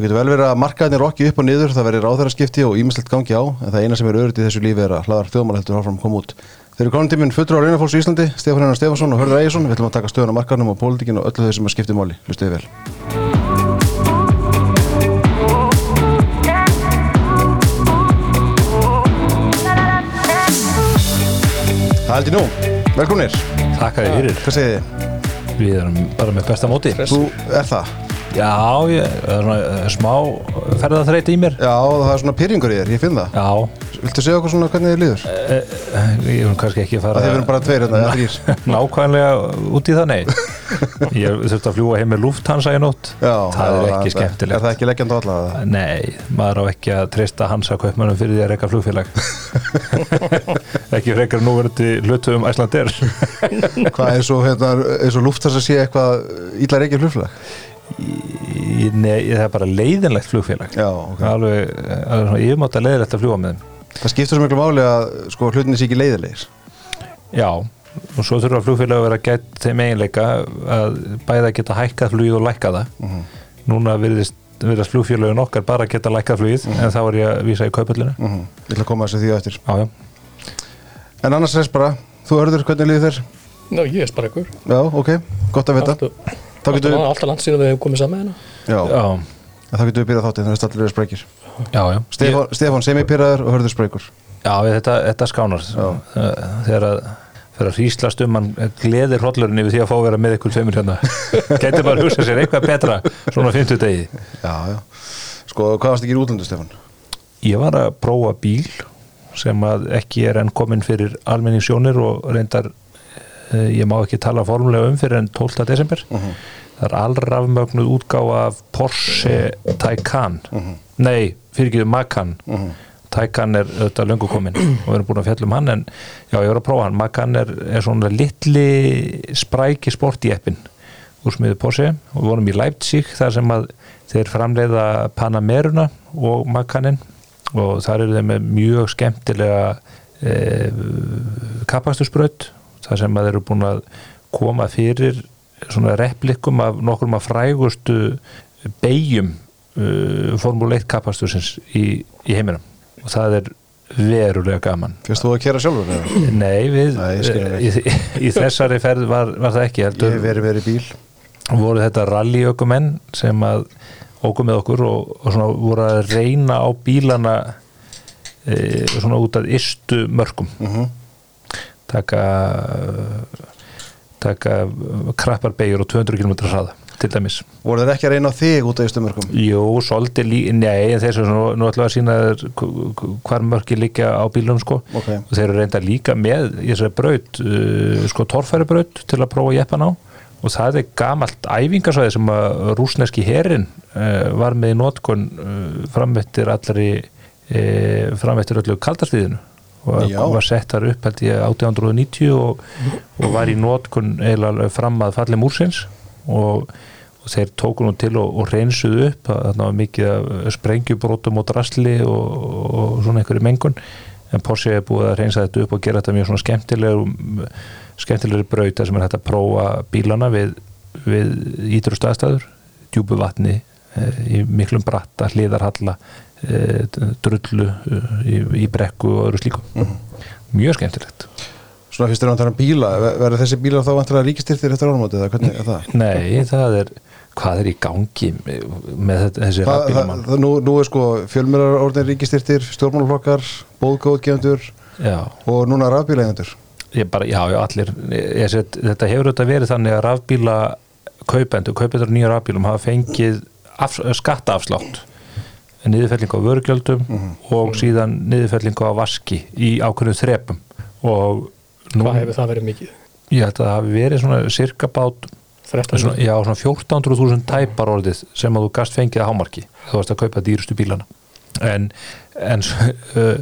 Það getur vel verið að markaðinir rokki upp og niður, það verið ráðherraskipti og ímislegt gangi á, en það eina sem er öðrugt í þessu lífi er að hlaðar þjóðmál heldur áfram koma út. Þeir eru konum tíminn fullur á Reynafólks í Íslandi, Stefán Einar Stefánsson og Hörður Ægjesson. Við ætlum að taka stöðun á markaðnum og pólitíkinu og öllu þau sem að skipti máli. Hlustuðu vel. Það held ég nú. Velkominir. Takk að þið fyrir. Hvað segið þið? Við erum bara með besta móti. Þú er það? Já, ég, það er svona eh, smá ferðarþreyti í mér. Já, það er svona pyrringur í þér, ég finn það. Já, Viltu segja okkur svona hvernig þið líður? eh, ég erum kannski ekki að Það fara þið verðum bara tveir hérna, eða þrýr. nákvæmlega út í það, nei. Ég þurfti að fljúa heim með Lufthansa í nótt. Já, það er ekki Er skemmtilegt. það ekki leggjandi á alla? eða? Nei, maður á ekki að treysta Hansa kaupmannum fyrir því að reyka flugfélag. ekki frekar núverandi hlutum Æslandir. Hvað eins og, hérna, Nei, það er bara leiðinlegt flugfélag. Já, ok. Alveg, alveg svona yfirmáta leiðilegt að fljúa með þeim. Það skiptur svo miklu máli að sko hlutinni sé ekki leiðilegir. Já, og svo þurfa flugfélag að vera gætt þeim eiginleika að bæða geta hækkað flugið og lækkað það. Mhm. Núna virðist, virðast flugfélagin okkar bara geta lækkað flugið, en þá er ég að vísa í kaupöllinu. Mm Ég ætla að koma þessu því á eftir. Já, já. En annars þess bara, þú hörður hvernig líður þér? Ná, ég er bara ykkur Já, ok, gott að vita. Alltaf, Þá getum við, alltaf langt síðan við hefum komið saman hérna já, Já, en þá getum við byrjað þáttið þannig að allir eru sprækir. já, já. Stefán, Stefán semipyrraður og hörður sprækur. Já, við- þetta, þetta skánar. Já. Þegar að þegar að hríslast um hann gleðir hrollurinn yfir því að fá að vera með ykkur tveimur hérna. Gæti bara að hugsa sér eitthvað betra svona 50 degi. Já, já. Sko, hvað varst ekki í útlöndu, Stefán? Ég var að prófa bíl sem að ekki er enn komin fyrir almenningssjónir og reyndar ég má ekki tala formulega um fyrir enn 12. desember. Það er allrafmögnuð útgáfa af Porsche Taycan. Nei, fyrir ekki Macan Taycan er auðvitað löngu komin og við erum búin að fjalla um hann en já, ég var að prófa hann, Macan er, er svona litli spræki sport í eppin úr smiðu Porsche. Og við vorum í Leipzig þar sem að þeir framleiða Panameruna og Macanin og þar eru þeir með mjög skemmtilega e, kapastusbraut þar sem að þeir eru búin að koma fyrir svona replikum af nokkrum af frægustu beigjum uh, Formule 1 kapastusins í, í heiminum og það er verulega gaman Fyrst þú að kera sjálfur? eða? Nei, við, Nei, ég í, í, í þessari ferð var, var það ekki Ég heldur hef verið verið bíl. voru þetta rallyökumenn sem að óku með okkur og, og svona voru að reyna á bílana e, svona út að ystu mörgum Mhm. Taka taka krappar beigur og 200 km hraða til dæmis Voru þeir ekki að reyna þig út af Ístumörkum? Jú, svolítið lí, nei, en þessu nú, nú ætlum við að sína hvar mörki líka á bílunum sko Ok. og þeir eru reynda líka með í þessari braut, uh, sko torfæri braut til að prófa jeppan á og það er gamalt æfingarsvæði sem að rúsneski herin uh, var með í notkun uh, framvettir allari uh, framvettir öllu kaldarsliðinu og Já. var sett þar upp held ég 1890 og, og var í notkun eiginlega alveg fram að falli múrsins og, og þeir tóku nú til og, og reynsuðu upp þarna var mikið sprengjubrótum og drasli og, og svona einhverju mengun en Porsche er búið að reynsa þetta upp og gera þetta mjög svona skemmtilegur skemmtilegur brauta sem er hægt að prófa bílana við, við ítur staðstæður, djúbu vatni eh, í miklum bratta, hliðarhalla drullu eh, í, í brekku og öðru slíkum mjög skemmtilegt. Svona fyrst er hann að tala um bíla. Ver- Verður þessi bílar þá vantilega ríkistyrtir eftir ánumótið eða hvernig er það? Nei, það er hvað er í gangi með þessi Það, það, það, nú, nú er sko fjölmjölar orðin ríkistyrtir, stjórnmálaflokkar, bóðgóðgefundur Já, og núna bara, já, já, allir ég, set, þetta hefur þetta verið þannig að rafbíla kaupendur, kaupendur á nýja rafbílum hafa fengið af, skattaafslátt niðurfelling á vörugjöldum og síðan niðurfelling á vaski í ákveðnum þrepum. Og nú, Hvað hefur það verið mikið? ég held að það hafi verið svona cirka bát 13 svona, já, svona 14.000 tæpar orðið sem að þú gast fengið að hámarki þú varst að kaupa dýrustu bílana. En, en uh,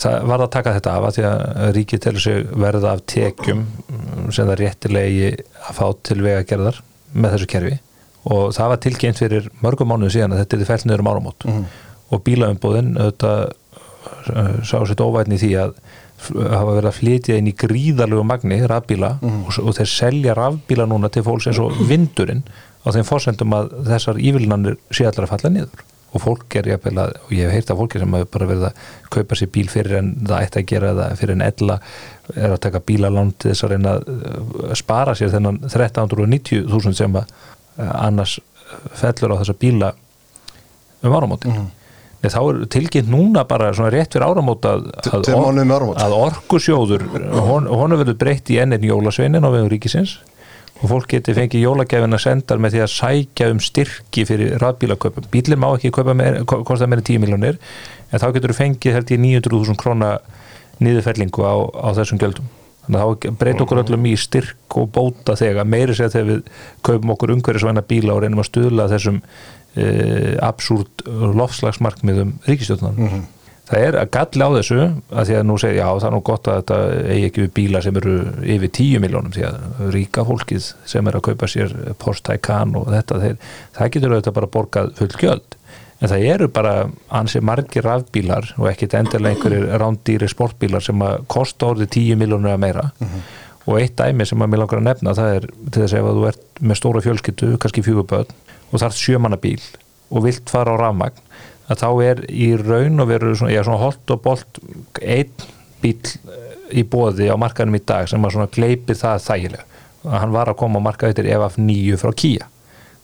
það var að taka þetta af að því að ríkið telur sig verða af tekjum mm, sem það réttilegi að fá til vegagerðar með þessu kerfi og það var tilkynnt fyrir mörgum mánuðu síðan að þetta er fælt niður um áramót. Og bílaumbúðin auðvitað uh, sá sér óvætni því að hafa verið að flytja inn í gríðarlegu magni rafbíla og, s- og þeir selja rafbíla núna til fólks eins og vindurinn á þeim fórsendum að þessar ívilnanir sé allar að falla niður. Og fólk er jafnvel að, og ég hef heyrt af fólki sem hefur bara verið að kaupa sér bíl fyrir en það ætti að gera það fyrir en ella er að taka bílalán til þess að reyna að uh, spara sér þennan 1390.000 sem að annars fellur á þessa bíla um áramóti Mhm. Nei, þá er tilkynnt núna bara svona rétt fyrir áramót að, að, áramót. að orkusjóður hon, honu verður breytt í ennin jólasveinin á vegum ríkisins og fólk geti fengið jólagefina sendar með því að sækja um styrki fyrir rafbílaköpum. Bílinn má ekki kosta meira en 10 miljónir en þá getur þú fengið held ég 900.000 króna niðurfellingu á, á þessum gjöldum. Þannig að þá breyt okkur öllum í styrk og bóta þegar meiri segja þegar við kaupum okkur umhverjusvæna bíla og reynum að stuðla þessum e, absúrt lofslagsmarkmiðum ríkistjóðnum. Það er að galli á þessu að því að nú segja, já það er nú gott að þetta eigi ekki við bíla sem eru yfir 10 miljónum því að ríka fólkið sem er að kaupa sér Porsche Taycan og þetta, þeir, það getur auðvitað bara borgað full gjöld. En það eru bara ansi margir rafbílar og ekkit endilega einhverjir rándýri sportbílar sem að kosta orðið 10 miljónur eða meira. Og eitt dæmi sem að mér langar að nefna það er til þess að þú ert með stóra fjölskyttu, kannski fjöguböð og þarf sjömanna bíl og vilt fara á rafmagn að þá er í raun og veru svona, já, svona holt og bolt einn bíl eh, í bóði á markanum í dag sem að svona gleipir það þægilega. Að hann var að koma á markað eftir EFF 9 frá Kia.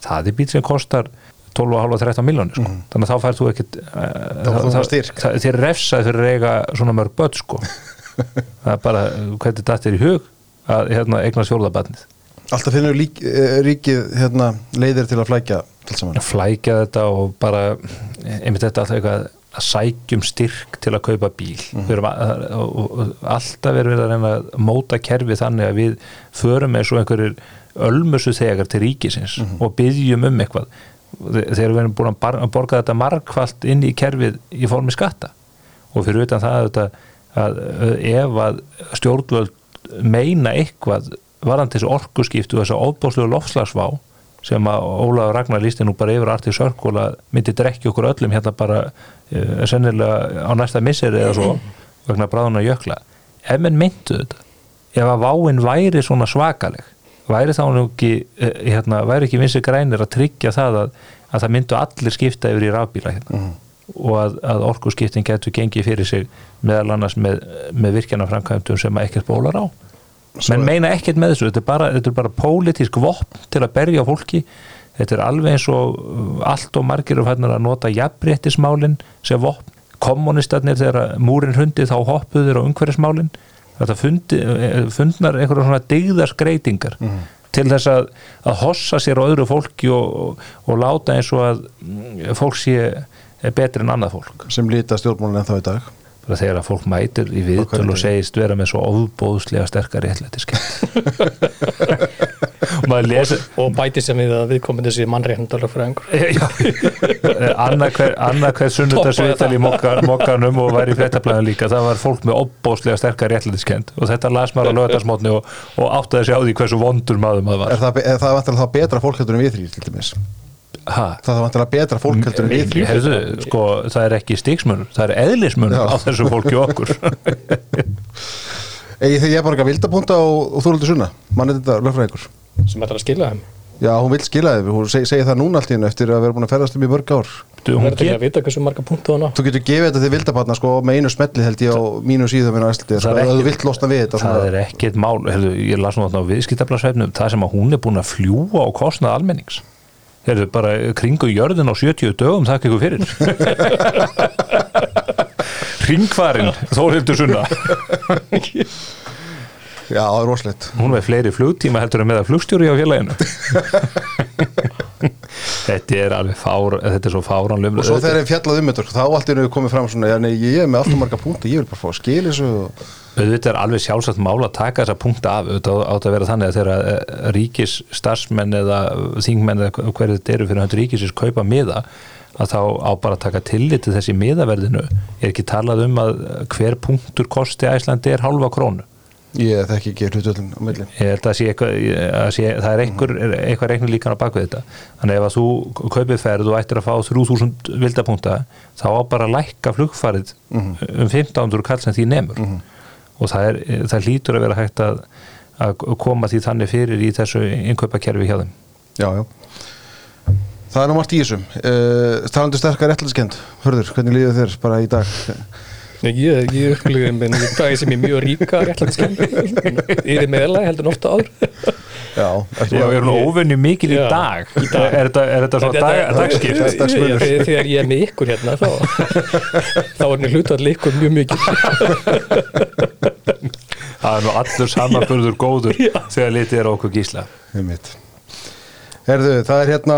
Það er bíl sem kostar 12,5-13 miljónir sko. þannig að þá færð þú ekkit það, er refsað fyrir að eiga svona mörg börn sko. Það er bara, hvernig þetta er í hug að hérna, eignast fjórðabarnið Alltaf finnur lík, eh, ríkið hérna, leiðir til að flækja flækja þetta og bara einmitt þetta alltaf eitthvað að sækjum styrk til að kaupa bíl. Við erum að, og, og alltaf er við að reyna að móta kerfi þannig að við förum eins og einhverjir ölmusu þegar til ríkisins og byggjum um eitthvað þegar við erum búin að borga þetta margfalt inn í kerfið í formi skatta. Og fyrir utan það þetta, að ef að stjórnvöld meina eitthvað varandi þessu orkuskiptu og þessu óbóðslegu lofslagsvá sem að Ólaður Ragnar lísti nú bara yfir Circle að myndi drekki okkur öllum hérna bara uh, sennilega á næsta misseri eða svo vegna bráðuna jökla. Ef menn myndu þetta ef að váin væri svona svakaleg væri þá nú ekki uh, hérna, væri ekki vinsi grænir að tryggja það að, að það myndu allir skipta yfir í rafbíla hérna? Og að, að orkuskiptin getur gengið fyrir sig meðal annars með, með virkjana framkvæmdum sem ekkert bólar á. Menn meina ekkert með þessu, þetta er bara, þetta er bara pólitísk vopn til að berja fólki. Þetta er alveg eins og uh, allt og margir er fannir að nota jafnréttismálin sem vopn, kommunistarnir þegar múrin hundi þá hoppuður á umhverfismálin þetta fundi, eh, fundnar einhverja svona digðarskreitingar til þess að, að hossa sér á öðru fólki og, og, láta eins og að mm, fólk sé betri en annað fólk. Sem líta stjórnmálun en þá í dag? Bara þegar að fólk mætir í hverju viðtöl og segist vera með svo óbóðslega sterkar réttlætiskend og og bæti sem við að viðkomandi þessi mannréttindalög fyrir einhver annað hver, sunnudagsviðtal í mokka- mokkanum og væri í fréttablaðin líka. Það var fólk með óbóðslega sterkar réttlætiskend og þetta las maður á lögatarsmótni og, og áttaði sig á því hversu vondur maður maður Er var það, er það vantilega þá betra fólk heldur en við þrýr til dæmis? ha, Það er vantilega betra fólk heldur en við þrýr Heyrðu, sko, það er ekki stiksmunur það er eðlismunur Já. á þessu fólki okkur. Egi þegar ég bara ekki að vildapunta og, og þú heldur sunna Mann er þetta lögfræðingur sem ætlar að skila þeim. Já, hún vil skila þið, hún seg, segir það núna allt í hennu eftir að vera búin að ferðast um í mörg ár. Hún verður ekki að vita hversu marga punktu hann á. Þú getur gefið þetta til vildabarna sko með einu smelli held ég á mínu síðum minna æsli sko, Það er að ekki- þú vilt losna við þetta það er ekkert mál. Heyrðu, ég las nú þarna á viðskiptablasveifnum það sem að hún er búin að fljúa á kostnað almennings. Heyrðu, bara kringu jörðin á 70 dögum þakka ykkur fyrir. Ringvarinn Þórhildur Sunna Já, það er roslegt hún er með fleiri flugtíma heldur en með að flugstjóri á félaginu. Þetta er alveg fár þetta er svo fáránlega Og svo þegar ég fjallað um þetta þá allt hennu komið fram svona Já, nei, ég er með alltaf marga punkti, ég vil bara fá að skila þessu auðvitað er alveg sjálfsagt mál að taka þessa punkta af. Auðvitað átt að vera þannig að þegar eh, ríkis starfsmenn eða þingmenn eða hverju þetta eru fyrir hönd ríkisins kaupa miða að þá á bara að taka tillit til þessi miðaverðinu. Er ekki talað um að hver punktur kosti Æslandi er halva krónu Ég þekki ekki hlutullin á millin ég held að sé eitthvað, að sé, það er einhver, eitthvað reikni líkan á bakvið þetta. Þannig ef að þú kaupið ferð og ættir að fá 3000 vildapunkta þá á bara að lækka flugfarið um 1500 kall sem því nemur. Og það, er, það hlýtur að vera hægt að, að koma því þannig fyrir í þessu innkaupakerfi hjá þeim. Já, já. Það er nú margt í þessum uh, Talandu sterkar réttlætiskend Hörður, hvernig líður þér bara í dag? Nei, Ég, ég upplýði minn í dag sem er mjög ríka. Réttlætiskennd. Yfir meðlega heldur ofta áður. Já, Já, við erum nú óvenju mikil í dag. Í dag. Er þetta, er dag, dagskipt? Er. Þegar þegar ég er með ykkur hérna þá, þá er mér hlutall ykkur mjög mikið. Það er nú allur samanbörður góður þegar litið er okkur gísla. Herðu, það er hérna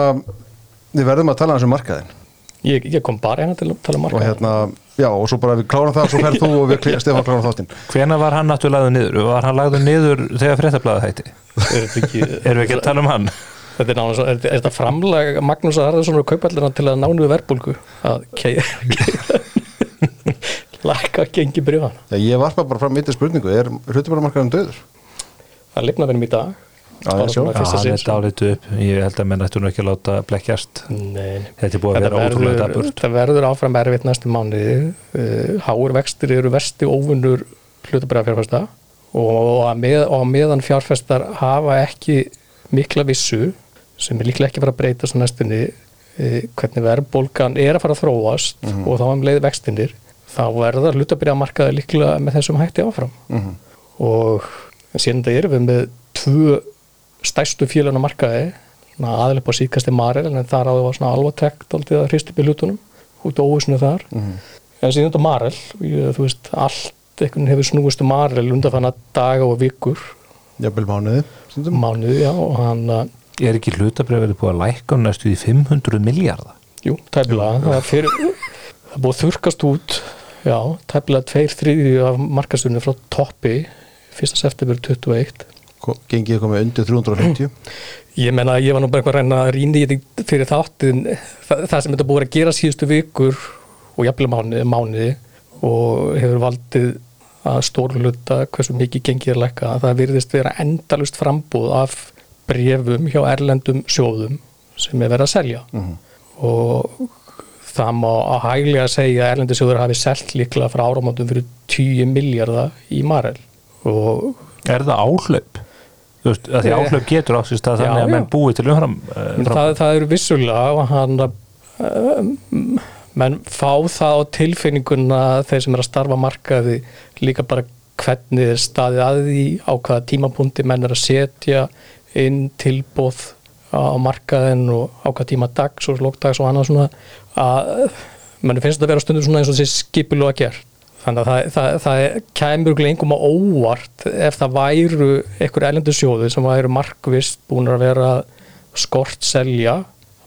Við verðum að tala um markaðin ég, ég kom bara hérna til að tala um Og marka hérna, já, og svo bara við klárum það Svo ferð þú og við Stefán klárum þáttinn Hvena var hann náttúrulega lagður niður? Var hann lagður niður þegar fréttablaðið hætti? er þetta ekki, Erum við ekki að tala um hann? Þetta er, náttúrulega, er, er þetta framlag Magnús Harðarsson og kaupallina til að nánu við verbulgu að lækka gengi brjóðan ég varpa bara fram mitt í spurningu Er hlutubaramarkaðin döður? það lifna verðum í dag Sinn, er dálitu upp. Ég held að menn ættu nú ekki að láta blekkjast. Nei, Þetta er búið að vera ótrúlega daburt það verður áfram erfitt næstu mánuði. Uh, háur vextir eru vesti óvinnur hlutabræða fjárfesta og að með, meðan fjárfestar hafa ekki mikla vissu sem er líklega ekki að fara að breyta svo næstunni uh, hvernig verðbólgan er að fara að þróast og þá um leið vextinir þá verður hlutabræða markaði líklega með þessum hætti áfram. Mhm. og síðan þetta erum við með tvö stærstu félagna markaði aðeins på síkasti Marel en þar áður var svona alvartekt aldrei að hristi upp í hlutunum út á óvissinu þar Mhm. en síðan þetta Marel ég, þú veist, allt einhvern hefur snúist um Marel undanfanna daga og vikur Jafnvel mánuði stundum. mánuði, já, og hann að, Er ekki hlutabrið verið búið að lækka um næstu í 500 miljardar? jú, tæpilega það er fyrir, það búið að þurkast út já, tæpilega tveir þriðju af markastunni frá toppi 1. september 21 Gengið komið undir 350 Ég menna að ég var nú bara eitthvað að reyna að rýna í þetta fyrir þáttin það, það sem þetta búið að gera síðustu vikur og jafnlega mánuði, mánuði og hefur valdið að stórluta hversu mikið gengið er lækka það virðist vera endalust frambúð af brefum hjá erlendum sjóðum sem er verið að selja. Og það má að hæglega segja að erlendu sjóður hafi selt líklega frá áramótum fyrir 10 miljardar í Marel. Og Er það áhlaup? Þú veist, að því Eh, áhlaup getur á sér stað þannig að menn búi til umfram Men það, það eru vissulega og hann um, menn fá það á tilfinninguna þeir sem er að starfa markaði líka bara hvernig er staðið að því á hvaða tímapunkti menn er að setja inn tilbóð á markaðin og á hvaða tíma dags og lókdags og annað svona að menn finnst þetta að vera stundum svona eins og þessi skipilu að gera þannig að það, það, það kemur örugglega engum á óvart ef það væru einhver erlendu sjóðu sem væru markvist búin að vera skort selja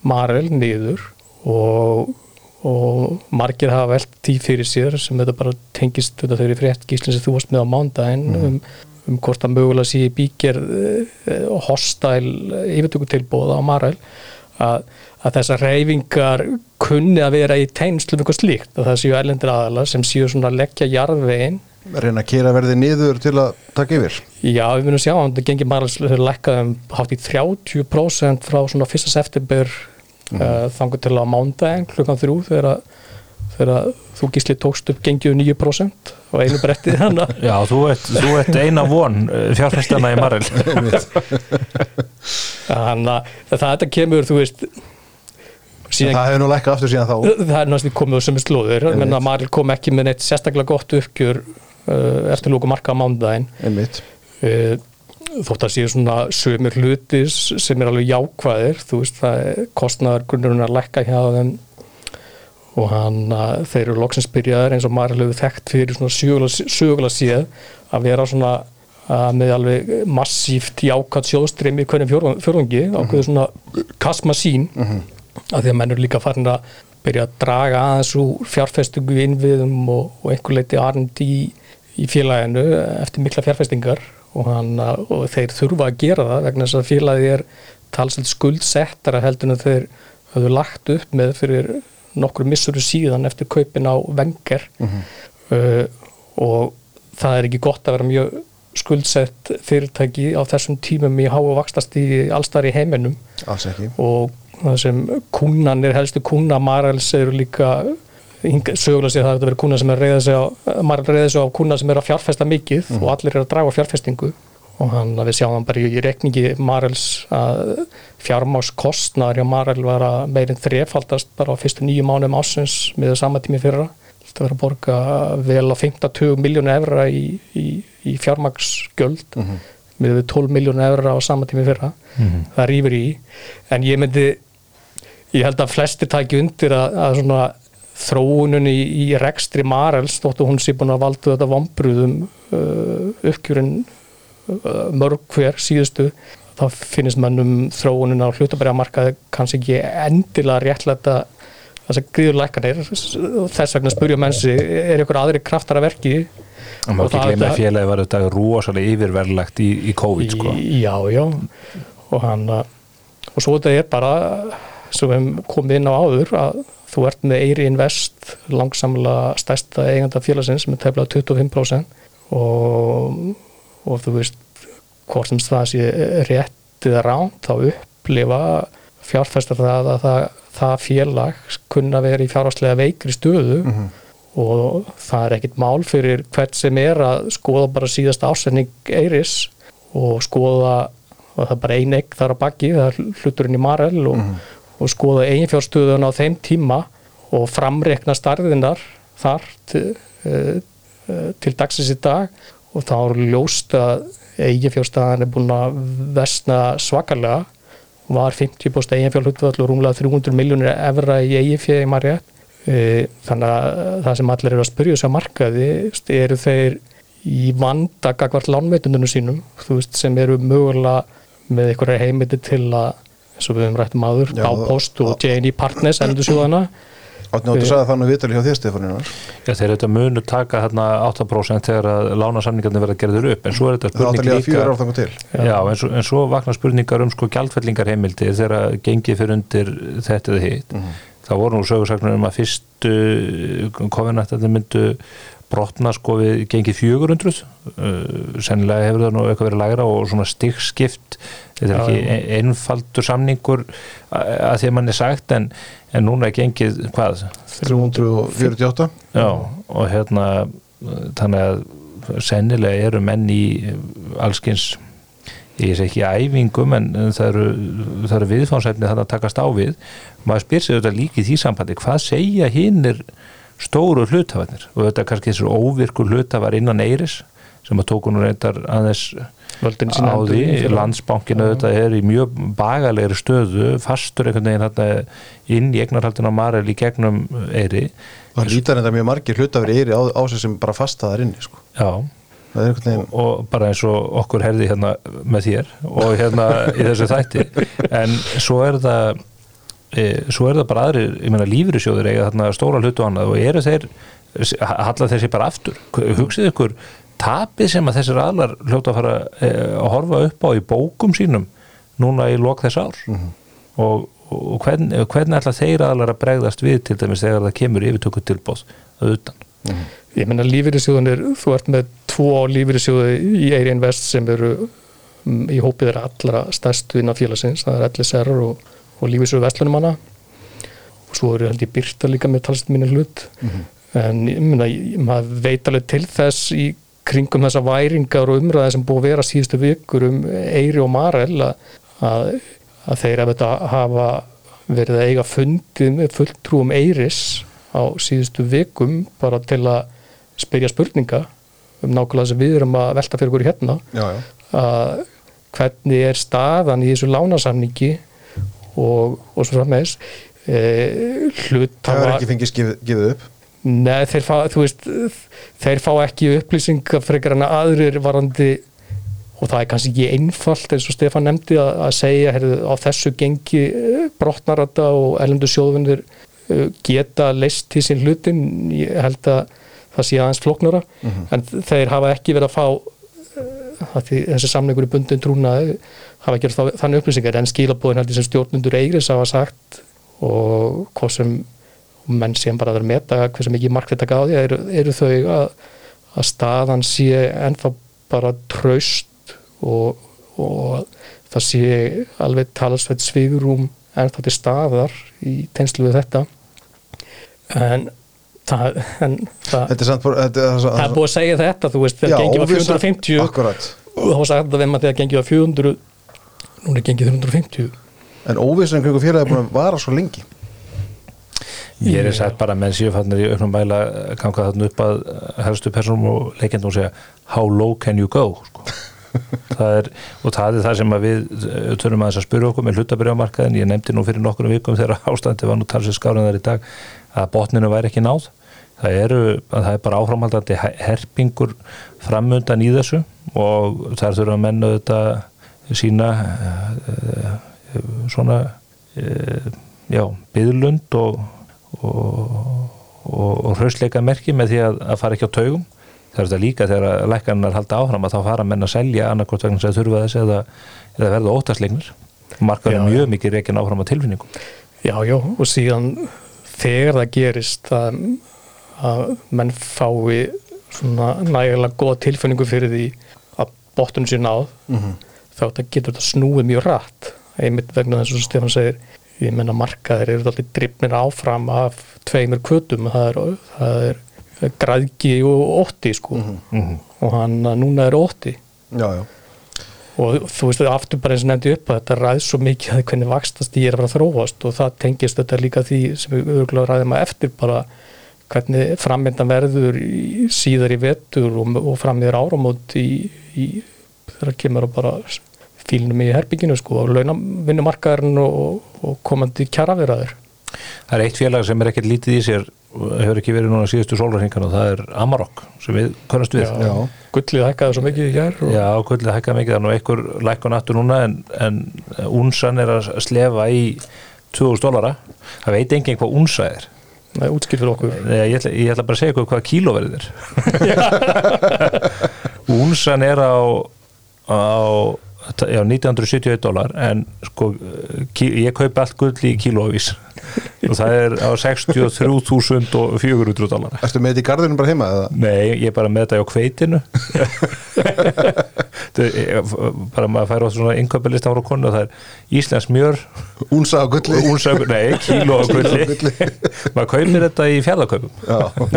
Marel niður og, og margir hafa velt tí fyrir sér sem þetta bara tengist þetta þeirri frétt gíslinn sem þú varst með á mándaginn um, um hvort að mögulega sé í bígerð uh, hostæl yfirtökutilbóða á Marel að, að þessar reyfingar kunni að vera í tegnslu um eitthvað slíkt að það séu erlendir aðala sem séu svona að leggja jarðvegin Reyna að kera verði niður til að taka yfir Já, við munum sjá að þetta gengir Marels hefur lækkað um hátt í 30% frá svona 1. september mm. uh, þangur til að mándaginn klukkan þrjú þegar, að- þegar að þú gísli tókst upp gengið um 9% og einu brettið hann Já, þú ert, þú ert eina von fjárfæstana í Marel þannig að það þetta kemur, þú veist síðan Það hefur nú lækkað aftur síðan þá. Það er náttúrulega komið á sömu slóður menn að Marel kom ekki með neitt sérstaklega gott uppgjör uh, eftir lóku marka á mándaginn Einmitt. Uh, þótt að séu svona sömur hluti sem er alveg jákvæðir þú veist það er kostnaðar grunnurinn að lekka hjá þeim og hann að þeir eru loksins byrjaðar eins og maður hefur þekkt fyrir svona sögulega, séð að vera svona að með alveg massíft jákvæð sjóðstrimi í hvernig fjórðungi ákveðu svona kasma sín að því að menn eru líka farin að byrja að draga aðeins úr fjárfestingu innviðum og, og einhver leiti R&D í, í félaginu eftir mikla fjárfestingar og, hann, og þeir þurfa að gera það vegna þess að félagi er talsveit skuldsettara heldur en þeir höfðu lagt upp með fyrir nokkru missuru síðan eftir kaupin á vengar uh, og það er ekki gott að vera mjög skuldsett fyrirtæki á þessum tímum í háu vakstast í allstar í heiminum og það sem kúnanir, helstu kúna Marels eru líka sögulega séð það er að vera kúna sem er reyða sig á Marel reyða sig á kúna sem er að fjárfesta mikið og allir eru að draga fjárfestingu. Og hann að við sjáum bara í rekningi Marels að fjármáskostnar hjá Marel var að meirinn þrefaldast bara á fyrstu nýju mánum ásins með sama tími fyrra. Þetta verður að borga vel á 15-20 miljónu evra í, í, í fjármáksgjöld mm -hmm. með við 12 miljónu evra á sama tími fyrra. Það rýfur í. En ég myndi ég held að flestir tæki undir að, að svona þróunun í, í rekstri Marels þóttu hún sé búin að valda þetta vombruðum uh, uppgjörun uh, mörg hver síðustu þá finnst mannum þróunun á hlutabæriamarkaði kannski ekki endilega réttlega þess að gríðurlækkanir. Þess vegna spurja mennsi er ykkur aðri kraftar að verki? Og maður ekki glemja að félagi var þetta rosalega yfirverlegt í, í COVID sko. Já, já. Og hann og svo þetta er bara sem við komum inn á áður að þú ert með Eiri Invest langsamlega stærsta eiganda félagsins með tefla 25% og, og þú veist hvort sem það sé rétt eða ránt þá upplifa fjárfæstar það að það, það félag kunna verið í fjárháslega veikri stöðu mm -hmm. og það er ekkit mál fyrir hvert sem er að skoða bara síðasta ásending Eiris og skoða og það er bara ein egg þar á bakki það er hluturinn í Marel og, mm -hmm. Og skoða eiginfjárstöðun á þeim tíma og framrekna starðinar þar til, uh, til dagsins í dag. Og þá er ljóst að eiginfjárstaðan er búin að vestna svakalega. Var 50% eiginfjárhlutvall og rúmlega 300 miljónir evra í eiginfjörði marja uh, þannig að það sem allir eru að spyrja þess að markaði eru þeir í vanda gagvart lánveitunum sínum veist, sem eru mögulega með einhverja heimiti til að eins og við höfum rættum aður, Bápost og J&E Partners endur sjóðana áttu að sagða þannig viðtali hjá þér Stefanina Já þeir þetta munu taka hérna 8% þegar að lánasamningarnir verða gerður upp en svo er þetta spurning líka Já. En svo, en svo vakna spurningar um sko gjaldfellingar heimildi þegar gengið fyrir undir þetta eða hitt. Mm -hmm. þá voru nú sögursaknar um að fyrstu kofinættarnir myndu brotna sko við gengið 400 uh, sennilega hefur það nú eitthvað verið lægra og svona stikkskipt þetta er ekki ja. einfaldur samningur að því að mann er sagt en, en núna er gengið hvað? 348 Já og hérna þannig að sennilega eru menn í allskins ég sé ekki æfingum en það eru, eru viðfánsæfni þannig að takast á við maður spyr sér þetta líki í því sambandi hvað segja hinn er stóru hlutafarnir og þetta er kannski þessu óvirkur hlutafar innan Eiris sem að tóku nú reyndar aðeins á því, landsbankinu þetta er í mjög bagalegri stöðu fastur einhvern veginn hérna inn í egnarhaldina Marel í gegnum Eiri Það lítar enda mjög margir hlutafir Eiri á, á sig sem bara fastaðar inni sko. Já. Og, og bara eins og okkur herði hérna með þér og hérna í þessu þætti. En svo er það svo er það bara aðrir, ég meina lífyrirsjóður eiga þarna stóra hlutu annað og eru þeir halla þessi bara aftur hugsið ykkur tapið sem að þessir aðlar hljóta að fara e, að horfa upp á í bókum sínum núna í lok þess ár mm -hmm. og, og hvern, hvernig ætla þeir aðlar að bregðast við til dæmis þegar það kemur yfirtöku tilbóð að utan mm -hmm. Ég meina lífyrirsjóðunir, þú ert með tvo lífyrirsjóði í Eiri Invest sem eru mm, í hópið er allra stærstu innan félagsins, það er LSR og og lífisögur vestlunum hana og svo eru held ég byrta líka með talast mínu hlut mm -hmm. en ég myndi að maður veit alveg til þess í kringum þessa væringar og umræði sem búið að vera síðustu vikur um Eiri og Marel að, að, að þeir hafa verið að eiga fundið með fulltrúum Eiris á síðustu vikum bara til að spyrja spurninga um nákvæmlega sem við erum að velta fyrir hverju hérna já, já. að hvernig er staðan í þessu lánasamningi og, og svo frammeðis e, hlut Það er ekki fengið gefið upp? Nei, þeir fá, veist, þeir fá ekki upplýsingar frekar en aðrir varandi og það er kannski ekki einfalt eins og Stefan nefndi að, að segja heyrðu, á þessu gengi e, brotnarata og ellendu sjóðunir e, geta leist til sín hlutin ég held að það sé aðeins floknara mm -hmm. en þeir hafa ekki verið að fá þessi samningur í bundin trúnaði hafa ekki þannig upplýsingar en skilabóðin heldur sem stjórnundur eigris hafa sagt og hvað sem menn sem bara verður meta hversu mikið markveit að gáði eru, eru þau að, að staðan sé ennþá bara traust og, og það sé alveg talasveit svigurum ennþá til staðar í tegnslu við þetta. En það, en það, er, samt, þetta það er búið að segja þetta þú veist, þegar gengið var 450 akkurat og þá var sagt að við maður þegar gengið á 400 núna er gengið 350 En óvissan kringu félagi er búin að vara svo lengi. Ég er sagt bara menn séu fannir í auknum mæla að ganga þarna upp að helstu persónum og leikendum og segja how low can you go? Sko. það er, og það er það sem að við eh, þurfum aðeins að spyrja okkur með hlutabrjámarkaðin ég nefndi nú fyrir nokkur vikum þegar ástandi var nú talsið skárin þar í dag að botninu væri ekki náð. Það, eru, það er bara áframhaldandi herpingur framundan í þessu og þar þurfum að menna þetta sína uh, uh, svona uh, já, byðlund og og, hrausleika merki með því að, að fara ekki á taugum. Það er þetta líka þegar lækarnar halda áfram að þá fara menn að selja annarkort vegna sem þurfa þess eða, eða verða óttaslegnir. Markað er mjög mikið reikin áfram á tilfinningum. Já, já, og síðan þegar það gerist að, að menn fái svona nægilega góða tilfinningu fyrir því að bóttunum sér náð mm -hmm. þá getur þetta snúið mjög rætt einmitt vegna þess að Stefán segir ég menna markaðir eru alltaf drifnir áfram af tveimur kvötum það er, það er græðgi og ótti sko mm -hmm. og hann núna er ótti já, já. Og þú veist það aftur bara eins og nefndi upp að þetta ræð svo mikið að hvernig vakstast ég er að að þróast og það tengist þetta líka því sem við auðvitað ræðum að eftir bara hvernig framvindan verður í, síðar í vetur og, og frammiður áramót í, í þegar kemur að bara fílnum í herbygginu sko og launavinnumarkaðurinn og, og komandi kjaraverðaður. Það er eitt félag sem er ekkert lítið í sér hefur ekki verið núna síðustu sólvarhingan og það er Amarok sem við konast við. Já, já. gullið hækkaði svo mikið í hér. Og... Já, gullið hækkaði mikið, það er nú einhver lækkun aftur núna en, en unsan er að slefa í 2000 dólara. Það veit enginn hvað unsa er. Nei, útskilt fyrir okkur. Nei, ég ætla, ég ætla bara að segja hvað kílóverðið er. unsan er á, á já, 1971 dólar en sko ég kaupi allt gull í kílóavís. Og það er á 63.400 dólar Erstu með þetta í gardinu bara heima? Eða? Nei, ég er bara með þetta á kveitinu bara maður fær á svona innköpilista ára konu og það er Íslands mjör. Únsa á gulli. Nei, kíló á gulli. Maður kaupir þetta í fjallakaupum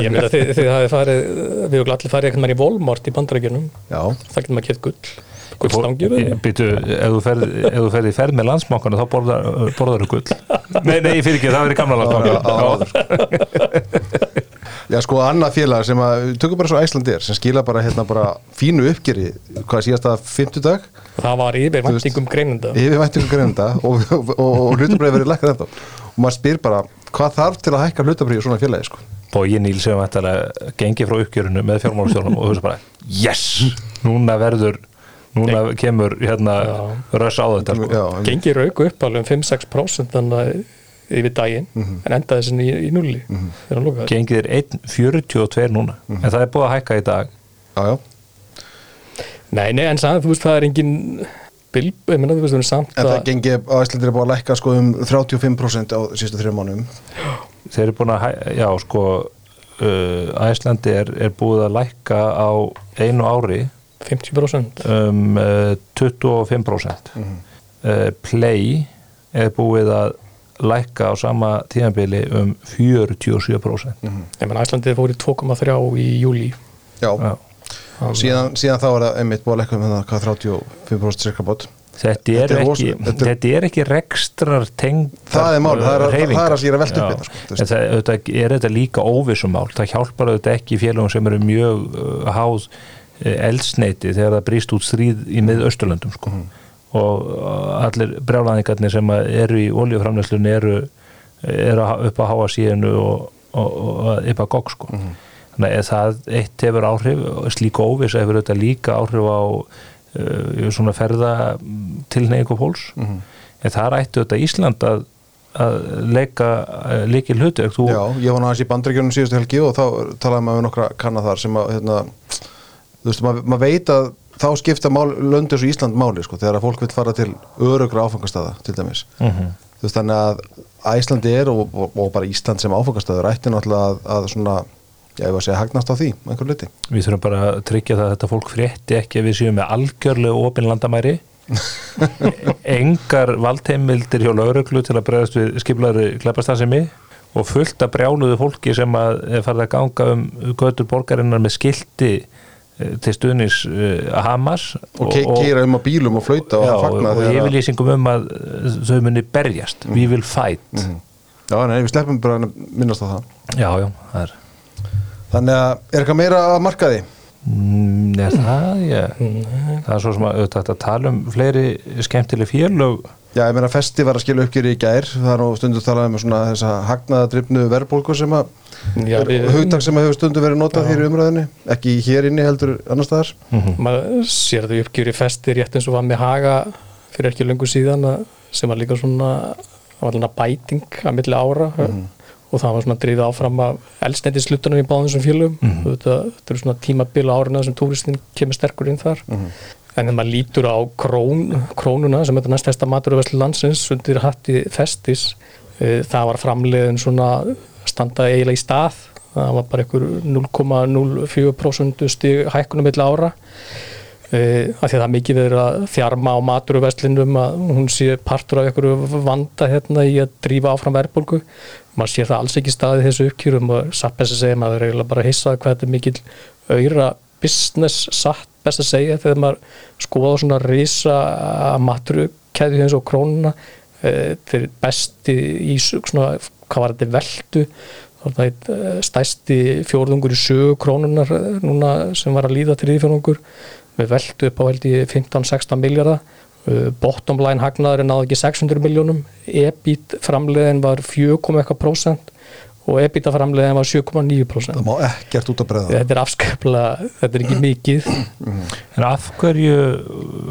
Ég meina þið, þið hafið farið við höfum allir farið eitthvað í Volmart í bandarækjunum það getur maður kett gull Býtu, ef þú ferði í ferð með landsmákanu þá borðar, borðar þú gull. Nei, nei, fyrir ekki, það verið gamla landsmákanu Já, sko, annað félag sem að tökum bara svo Æslandir, sem skila bara hérna bara fínu uppgeri, hvað síðast að 50 dag Það var yfirvæntingum greinunda Yfirvæntingum greinunda og, og, og, og hlutabrið verið lekkað ennþá og maður spyr bara, hvað þarf til að hækka hlutabrið í svona félagi, sko? Bói Níl sem ætti að gengi frá uppgjörunu með fjármálastjórnum og þú veist bara, yes, núna verður núna Geng. kemur hérna röss á þetta sko. gengir auku upp alveg um 5-6% yfir daginn mm -hmm. en endaði þessin í, í nulli mm -hmm. gengir 1,42 núna mm -hmm. en það er búið að hækka í dag já, já. Nei, nei, en samt, þú veist, það er engin bilb, ég menna, þú veist, það er samt En það gengir á Íslandir er búið að lækka sko um 35% á sístu þrjum mánum Þeir eru búin að, já, sko uh, Íslandi er, er búið að lækka á einu ári 50% um, 25% mm -hmm. uh, Play er búið að lækka á sama tíðanbili um 47% mm -hmm. Æslandið fór í 2,3 í júli Já, Já. Síðan, síðan þá er það einmitt búið að lækka um það 35% cirka bót. Þetta er, þetta, er ekki, þetta, þetta er ekki rekstrar tengd Það er mál, það er, það er að sér að velta upp sko, þetta er þetta líka óvissumál. Það hjálpar auðvitað ekki félagum sem eru mjög uh, háð Eh, eldsneiti þegar það brýst út stríð í miðausturlöndum sko. mm. og allir brjálæðingarnir sem eru í oljuframlæslunni eru, eru upp á háa síðinu og, og, og upp á gogg sko. mm. þannig að það eitt hefur áhrif slíka óvis hefur þetta líka áhrif á uh, svona ferðatilneiku fólks mm. en það rættu þetta Ísland að að leika líkil hluti þú... Já, ég var náttúrulega í bandregjónum síðustu helgi og þá talaði maður um nokkra kannar þar sem að hérna þú veist, maður mað veit að þá skipta löndur svo Ísland máli sko, þegar að fólk vil fara til örugra áfangastada til dæmis mhm. -huh. þú veist, þannig að Íslandi er og, og, og bara Ísland sem áfangastadur ætti náttúrulega að, að svona já, ég var að segja hagnast á því, einhver liti Við þurfum bara að tryggja það að þetta fólk frétti ekki að við séum með algjörlega ofin landamæri engar valdheimildir hjá lauruglu til að bregðast við skiplaður kleppastasemi og fullt að brjáluðu fólki sem að farið að ganga um götur borgarinnar með skildi til stuðnis uh, Hamas og ke keira um á bílum og flauta og já, fagna og þegar að- yfirlýsingum um að uh, þau muni berjast. We will fight. Já, nei, við sleppum bara að minnast á það. Já, já, það er Þannig að er eitthvað meira að markaði? Mm, Nei, það, ég, það er svo sem að auðvitað að tala um fleiri skemmtileg félög Já, ég meina festi var að skilja uppgjöri í gær. Það er nú stundu talað um svona þessa hagnaðadrifnu verðbólgu sem að hugtak sem að hefur stundu verið notað hér í umræðinni ekki hér inni heldur annar staðar. Maður sér þau uppgjöri festi rétt eins og var með haga fyrir ekki löngu síðan að- sem var líka svona var bæting að milli ára. Og það var svona drifið áfram af eldsneitislutunum í báðum þessum félögum. Og þetta, þetta eru svona tímabil á árina sem túristin kemur sterkur inn þar en þegar maður lítur á krón, krónuna sem er þetta næst testa maturuveslu landsins undir hatti festis e, það var framleiðin svona standa eiginlega í stað. Það var bara einhver 0,04% stig hækkunum milli ára. Uh, af því að það er mikið verið að þjarma á maturuveslinum að hún sé partur af einhverju vanda hérna í að drífa áfram verðbólgu. Maður sér það alls ekki staðið þessu uppkjörum og að segja maður er eiginlega bara hissað hvað þetta er mikil auðra business satt best að segja þegar maður skoða svona risa maturukæði eins og krónuna uh, þeir besti í svona, hvað var þetta veldu uh, stæsti fjórðungur í sögu krónunar uh, núna sem var að líða til ífjörðungur við veldu upp á held í 15-16 miljardar bottom line hagnaður er náðu ekki 600 miljónum EBIT framleiðin var 4,1% og EBITDA framleiðin var 7,9% það má ekkert út að breyða þetta er afskaplega, þetta er ekki mikið. En af hverju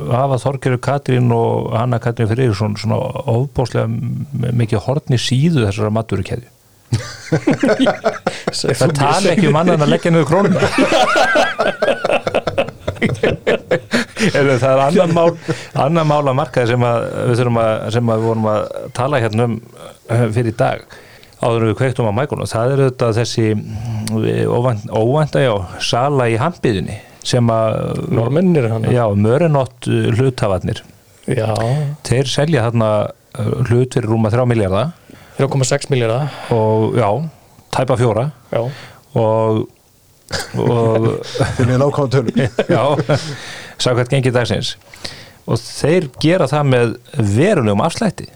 hafa Þorgerur Katrín og Hanna Katrín Freyrsson svona ofbóslega mikið hortni síðu þessara maturkeðju það tala ekki um annan að leggja niður krónuna. Eða, það er annan mál annan mál að markaði sem að við þurfum að, sem að við vorum að tala hérna um eh, fyrir í dag áður við kveiktum á mækunum. Það er auðvitað þessi óvænt, óvænta já, sala í hampiðunni sem að normennir hann já, mörunott hlutafarnir já, þeir selja þarna uh, hlut fyrir rúma 3 miljardar 3,6 miljardar og já, tæpa fjóra. Já, og og fyrir nákvæm tölum. Já, sagðvægt gengið dagsins. Og þeir gera það með verulegum afslætti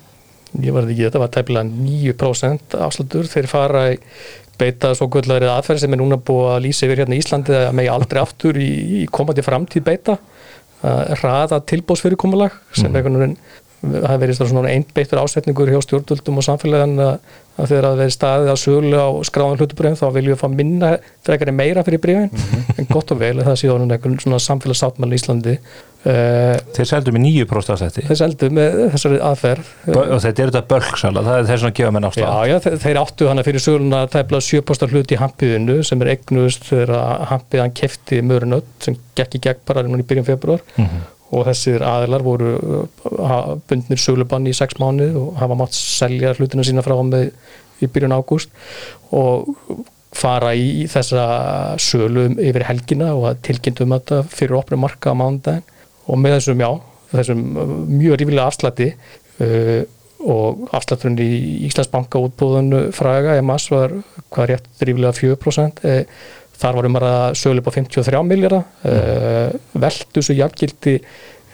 ég var ekki, þetta var tæpilega 9% afslutur, þeir fara í beita svo gullari aðferð sem er núna búið að lýsa yfir hérna í Íslandi að megi aldrei aftur í, í komandi framtíð beita að raða tilbóðsfyrirkomulag sem mm. Það verið svona einbeittur ásetningur hjá stjórnvöldum og samfélagin að, að þegar það verið staðið á sögulega á skráðan hlutubröðum þá viljum við fá minna frekar en meira fyrir breyfin en gott og vel að það sé orðin einhvern svona samfélagsáttmæli í Íslandi. Uh, þeir seldu með 9% afslætti þess eldu með þessari aðferð. Og þetta er þetta bölksala, það er þess að gefa menn Já, afslátt já, þeir, þeir áttu hana fyrir söguluna að tæpla 7% hlut í hampiðinu sem er eignust þegar hampið hann kefti mörunöld sem gekk í gegn bara í byrjun februar og þessir aðilar voru uh, bundnir sögulubann í 6 mánu og hafa mátt selja hlutina sína frá með í byrjun ágúst. Og fara í þessa sölu yfir helgina og tilkynntum þetta fyrir opnum marka á mánudaginn. Og með þessum, já, þessum uh, mjög rífilega afslætti uh, og afslætturinn í Íslandsbanka útbúðinu fræga mass var hvað rétt rífilega 4% eh, þar var um að sölu upp á 53 miljardar uh, veldu svo jafngildi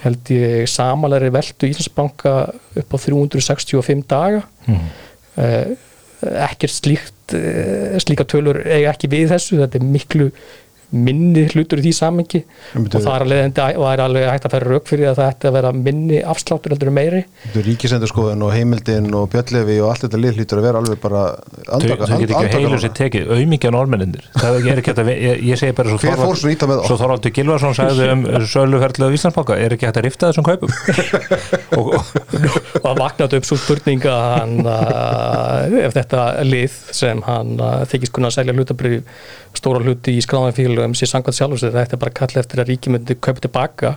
held ég samalæri veldu Íslandsbanka upp á 365 daga. Mhm. uh, ekkert slíkt uh, slíka tölur eiga ekki við þessu. Þetta er miklu minni hlutur í því samengi og það er alveg, er alveg hægt að færa rauk fyrir að það ætti að vera minni afsláttur heldur meiri. Ríkisendurskoðun og heimildin og Björnlefi og allt þetta lið hlýtur að vera alveg bara andaka, þau get ekki heilu sér tekið, auðmikið normennindir það er ekki hægt að, ég, ég segi bara svo Hver fór svo ítla með þá? svo Þorvaldur Gilvarsson sagði um söluferðlu á Íslandsbanka, er ekki hægt að rifta þessum kaupum? Og, og, og það vaknaði upp svo spurning að hann uh, ef þetta lið sem hann uh, þykist kunna að selja hlutabrif stóra hluti í skráðan félagum sé sangvæmt sjálfur sér, þetta er bara kall eftir að ríki myndi kaupa tilbaka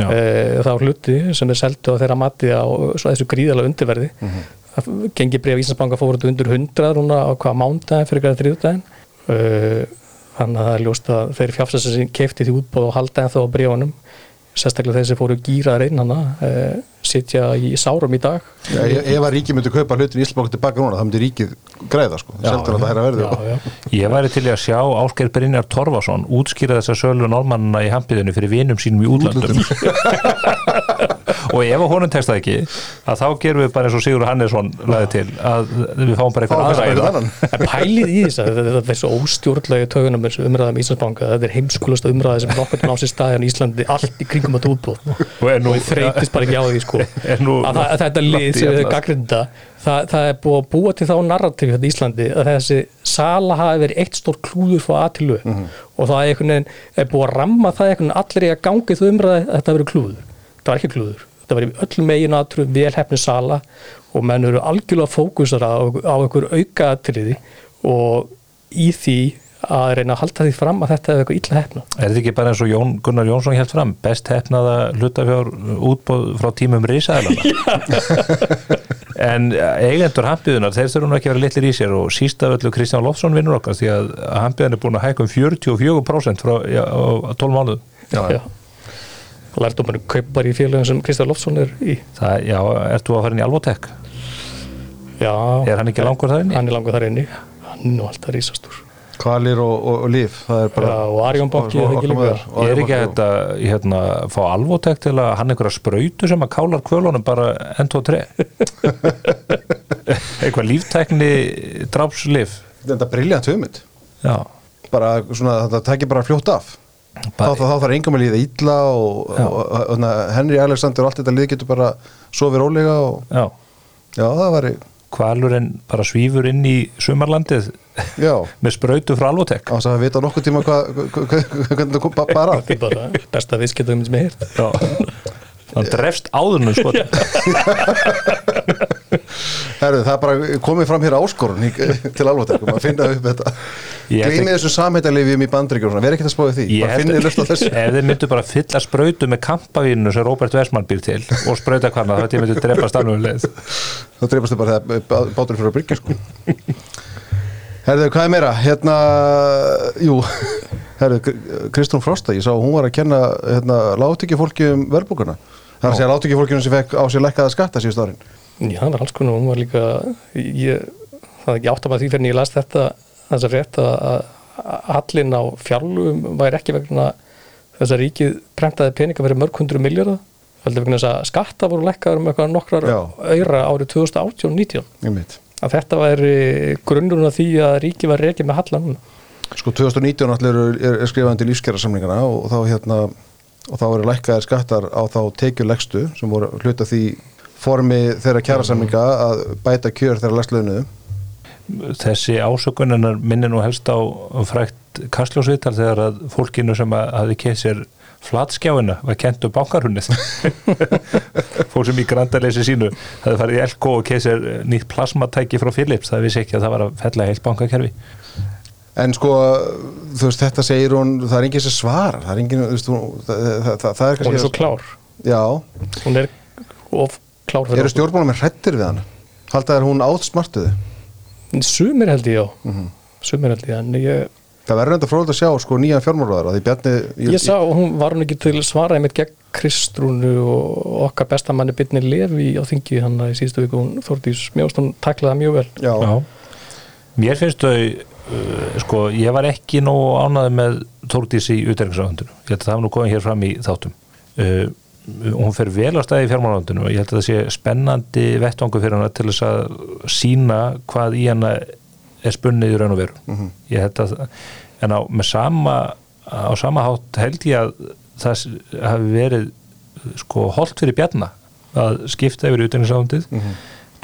uh, þá hluti sem er seldu á þeirra mati á þessu gríðalega undirverði mm. -hmm. það gengi breyf Íslandsbanka fór út undir 100 núna á hvaða mándaginn fyrir hverja þriðdaginn uh, þannig að það er ljóst að þeir sem kefti því útbóð og halda en þá á brefunum sérstaklega þeir sem fóru gýraðar inn hana uh, sitja í sárum í dag. Já, ef ef að ríkið myndi kaupa hlutin í Íslandsbanka tilbaka núna, það myndi ríkið græða sko, seldur að það er að verði já, já. Ég væri til að sjá Ásker Brynjar Torfason útskýra þessa sölu normannina í hampiðinu fyrir vinum sínum í útlandum og ef honum tekst það ekki að þá gerum við bara eins og Sigur Hannesson laði til að við fáum bara eitthvað það. En pælið í þess að þetta er svo óstjórnlega tögunum eins og umræðum í Íslandsbanka þetta er heimskulasta umræði sem nokkur á sér staðan í Íslandi allt í kringum að útbóð og er nú og þreytist bara ekki á því sko Er nú að, það, að þetta lið sem við alla. gaggrinda það, það er búið að búa til þá narratífi þetta í Íslandi að þessi sala hafi verið eitt stór klúður frá aðtilu mm Mhm. og það er, er búið að ramma það allir í að gangi þú umræði að þetta verið klúður það var ekki klúður, þetta var í öllum megin aðtru velhefni sala og menn eru algjörlega fókusara á, á einhver auka aðtriði og í því að reyna að halda því fram að þetta er eitthvað illa hefna Er þetta ekki bara eins og Jón Gunnar Jónsson held fram? Best hefnaða hlutafjár útbóð frá tímum risaðalana en eigendur hampiðunar þeir þurfum nú ekki að vera litlir í sér og sísta öllu Kristján Lofsson vinnur okkar því að hampiðan er búin að hækka um 44% frá já, á á 12 mánuð já. Lærdómarinn kaup bara í félagin sem Kristján Loftsson er í. Það, já, ert þú að fara inn í Alvotek? Já, Er hann ekki langur þar inni? hann er langur þar inni. Hann er nú alltaf rísastur Kvalir og, og, og líf, það er bara Já, og Arjón banki er ekki líka Ég er ekki að þetta, hérna, fá Alvotek til að hann einhverja sprautu sem að kálar kvölunum bara enn tvo tre? Eitthvað líftækni drápslif Þetta er briljant hugmynd. Já, bara svona, þetta tekir bara fljótt af þá, þá, þá þarf engum að líða illa og, og, og, og Henry Alexander og allt þetta lið getur bara sofið rólega og já. Já, það væri, kvalurinn bara svífur inn í sumarlandið já. með sprautu frá Alvotek á þess að vita nokkuð tíma hvað hva, hva, hva, hvernig það kom ba- bara. Besta viðskiptum sem ég heyrt. Já. Hann drefst áðurnum sko Herru, það er bara komið fram hér áskorun til alvotekum að finna upp þetta. Gleimið þessum samhættalifjum í bandryggjum Verð ekki að spáði því, bara finnið lust á þessu. Ef þið myndu bara fylla sprautu með kampavínu sem Robert Westman býr til og sprauta hvarna þá myndu drepa stafnum leið. Þá dreipast þið bara þegar bátur fyrir að bryggja sko. Herðu, hvað er meira? Hérna, jú Herðu, Kristrún Frosta, ég sá hún var að kenna hérna, látíki fólki um verðbúkuna Það er að segja látíki fólkinu sem fekk á sér lækkaða skatta síðust árin Já, það var alls konar, hún var líka ég, það er ekki átt að maður því fyrir en ég las þetta þess að rétt að að hallin á fjárlugum væri ekki vegna þess að ríkið prentaði peninga fyrir mörg hundru miljardar heldur vegna þess að skatta voru lækkaður um eitthvað nokkrar Já. auðra árið 2018-19 Einmitt. að þetta væri grunnurinn af því að ríkið var reikið með hallan Sko 2019 allir er, er, er skrifandi lífskjara og þá hérna og þá eru lækkaðir skattar á þá tekjulegstu sem voru hluta því formi þeirra kjærasamninga að bæta kjör þeirra lægslaunuðu Þessi ásökuninnar minni nú helst á frækt kastljósvital þegar að fólkinu sem að hafi keið sér flatskjáina var kent um bankarhunnið fólk sem í grandaleysi sínu hafi farið í Elko og keið sér nýtt plasmatæki frá Philips, það vissi ekki að það var að fella heilt bankakerfi. En sko, þú veist, þetta segir hún, það er enginn sem svarar, það er enginn, þú veist, það, það, það, það er hún er svo kannski... klár, Já, hún er of klár fyrir eru stjórnmálum með hrættir við hann? Halda er hún átsmartuði? okkur. sumir held ég já Mhm. sumir held ég, en ég Það verður enda fróðilegt að sjá, sko, að því Bjarni... Ég sá, hún var hún ekki til svara einmitt gegn Kristrúnu og okkar bestamanni Byrni Levi á þingi hann í síðustu viku, hún Þórdís Mjóst, hún taklaði það mjög vel. Já, Mér finnst þau uh, sko, ég var ekki nógu ánaði með Þórdís í utenriksráðundinu ég held að það var nú komið hér fram í þáttum uh, hún fer vel á staði í fjármálaráðundinu og ég held að það sé spennandi vettvangu fyrir hana til þess að sína hvað í hana er spunnið í raun og veru. Ég held að, en á, sama á sama hátt held ég að það hafi verið sko holdt fyrir bjarna að skipta yfir utenriksráðundið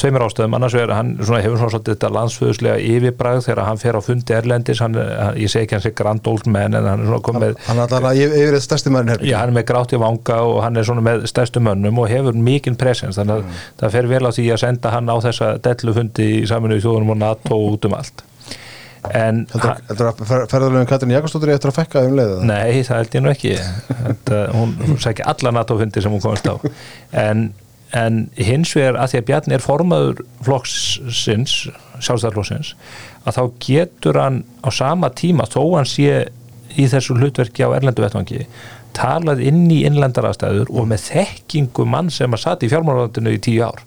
tveimur ástöðum, annars vegar hann svona, hefur svona svolítið þetta landsföðuslega yfirbræð þegar hann fer á fundi Erlendis. Hann, hann, ég segi ekki hann sé grand old man en hann er svona komið hann er alltaf yfir, þetta stærsti herbyggja. Já, hann er með grátt í vanga og hann er svona með stærstu mönnum og hefur mikinn presens. Þannig að það fer vel á því að senda hann á þessa dellufundi í saminuðu þjóðunum og NATO út um allt. En Heldur, heldur að fer, ferðarlegin Katrin Jakobsdóttir eftir að fekka um leiða? Nei, það held ég nú ekki. Þetta, hún sækja alla NATO-fundi sem hún komast á. En, en hins vegar að því að Bjarni er formaður flokksins, sjálfstæðarflokksins að þá getur hann á sama tíma þó hann sé í þessu hlutverki á erlendu vettvangi talað inn í innlendar aðstæður og með þekkingu mann sem að satt í fjármálaráðinu í tíu ár.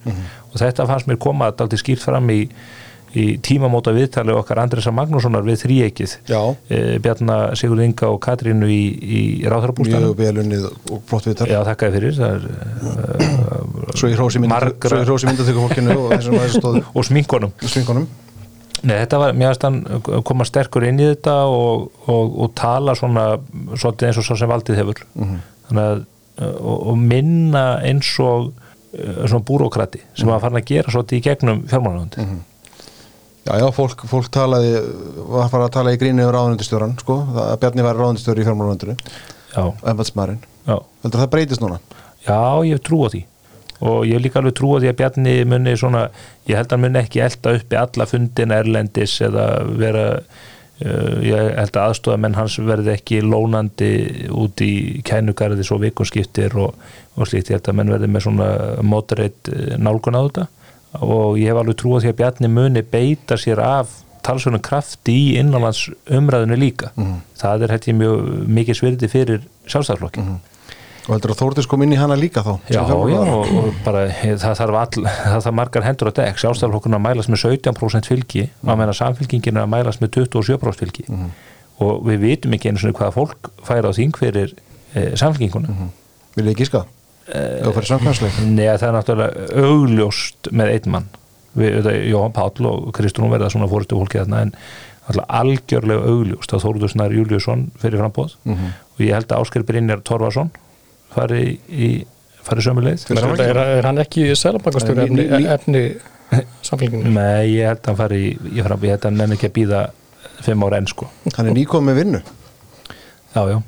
Og þetta fannst mér koma dalti skýrt fram í, í tímamóta viðtali okkar Andresa Magnússonar við þríekið e, Bjarna Sigurð Inga og Katrínu í, í ráðharabústanum mjög belunnið og flott viðtal. Já, þakkaði fyrir er, uh, svo í hrósi myndatöku- fólkinu og að og sminkonum í svingunum Nei, þetta var, mér finnst hann koma sterkur inn í þetta og, og, og tala svona, svolítið eins og svo sem valdið hefur. Þannig að og, og minna eins og svona búrókrati sem var farin að gera svolítið í gegnum fjármálagundi Já, já, fólk, fólk talaði, var að fara að tala í gríni um ráðnundistjóran, sko, að Bjarni var ráðnundistjóri í fjármálunandinu, Já, embatsmaðurinn. já, Heldur það breytist núna? já, ég hef trú á því. Og ég líka alveg trú á því að Bjarni muni svona, ég held að hann muni ekki elda uppi alla fundina erlendis eða vera uh, ég held að aðstofamenn hans verði ekki lónandi út í kænugarði svo vikunskiptir og, og slíkt, ég held að menn verði með svona moderate eh, nálgun á þetta og ég hef alveg trú á því að Bjarni muni beita sér af talsvönum krafti í innanlands umræðinu líka það er ég mjög mikið svirði fyrir sjálfstæðarflokki Og heldur að Þórdís kom inn í hana líka þá? Já, já, og, og bara það þarf, all, það þarf margar hendur á dekk. Sjálfstæðarflokkuna að mælast með 17% fylgi. Mm. að meina samfylgingin að mælast með 27% fylgi. Og við vitum ekki einu svona hvaða fólk færa á þing fyrir e, samfylginguna Vil ég gíska? Samkvæmsleik? Nei, það er náttúrulega augljóst með einn mann. Við, þetta, Jóhann Páll og Kristrún verða svona fóristu fólki þarna en algjörlega augljóst að Þóruður Snær Júliusson fyrir frambóð og ég held að Ásker Brynjar Torfarsson fari í fari sömu leið. Fyrir er, er, er hann ekki selabankastjóri Ný- efni, efni samfélginu? Nei, ég held að hann fari í, í fram, ég held að hann nenni ekki að býða fimm ára enn sko. Hann er nýkomið vinnu. Já, já,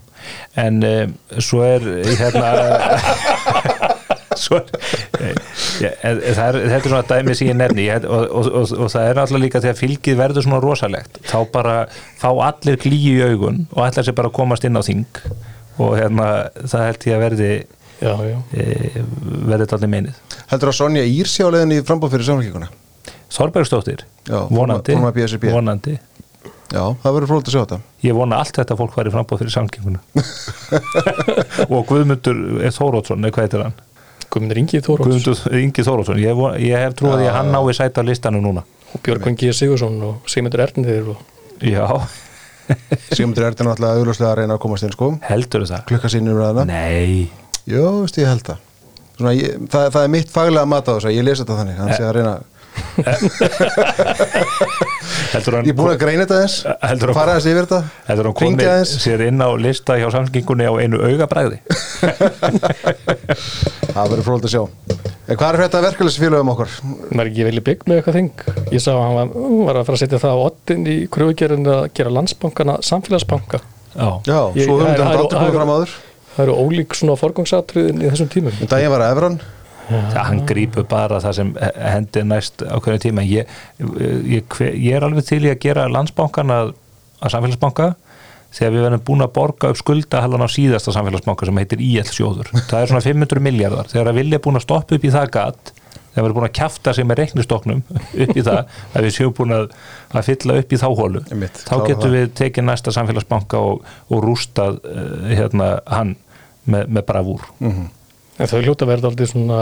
en um, svo er hérna svo ja, er, þetta er svona dæmi sem ég nefni og, og, og, og það er alltaf líka þegar fylgið verður svona rosalegt þá bara fá allir klíu í augun og allir sér bara að komast inn á þing og hérna það held ég að verði Já, já. e, verði allir meinið Heldur að Sonja Ír sé á leiðinni í frambóð fyrir samfélginguna? Þorbergsdóttir, Já, vonandi forma BSRB. vonandi Já, það verður frólægt að sjá þetta. Ég vona allt þetta fólk væri frambóð fyrir samkinguna og Guðmundur Þórótsson, eða hvað heitir hann? Guðmundur Ingi Þóróts Guðmundur Ingi Þórótsson ég, ég hef trúið að hann nái sæta á listanum núna og Björgvin G. Sigursson og Sigmundur Ernir og Já, Sigmundur Erden alltaf auðvitað að reyna að komast inn, sko. heldur það? Klukka sínir um ræðina. Nei Jó, veist ég held það. Svona, ég, það, það er mitt faglega mat á þess að ég lesi þetta þannig. Hann sé að reyna, ég er búin að greina þetta eins, heldur hann, fara þess yfir þetta, heldur hann komið sér inn á lista hjá samkingunni á einu augabræði. Það verður frólægt að sjá. En hvað er þetta verkefælisfélögum okkur? maður ekki vilja bygg með eitthvað þing? Ég sá að hann var, var að fara að setja það á ottin í kröfugerðin að gera landsbankana samfélagsbanka. Já, Já, Ég- svo höfum er- þetta er- komið fram áður. það eru ólík svona forgangsatriðin í þessum tímum. En daginn var að Efron. það hann grípur bara það sem hendi næst á hverju tíma. Ég, ég, ég, ég er alveg til í að gera landsbankan að, að samfélagsbanka þegar við verðum búin að borga upp skuldahallan á síðasta samfélagsbanka sem heitir IL sjóður það er svona 500 miljardar þegar að vilja búin að stoppa upp í það gat þegar við erum búin að kjafta sig með reiknistoknum upp í það að við séum búin að, að fylla upp í þá hólu Einmitt, þá getum við tekið næsta samfélagsbanka og, og rústað uh, hérna, hann með, með bravúr en þau hljóta verða aldrei svona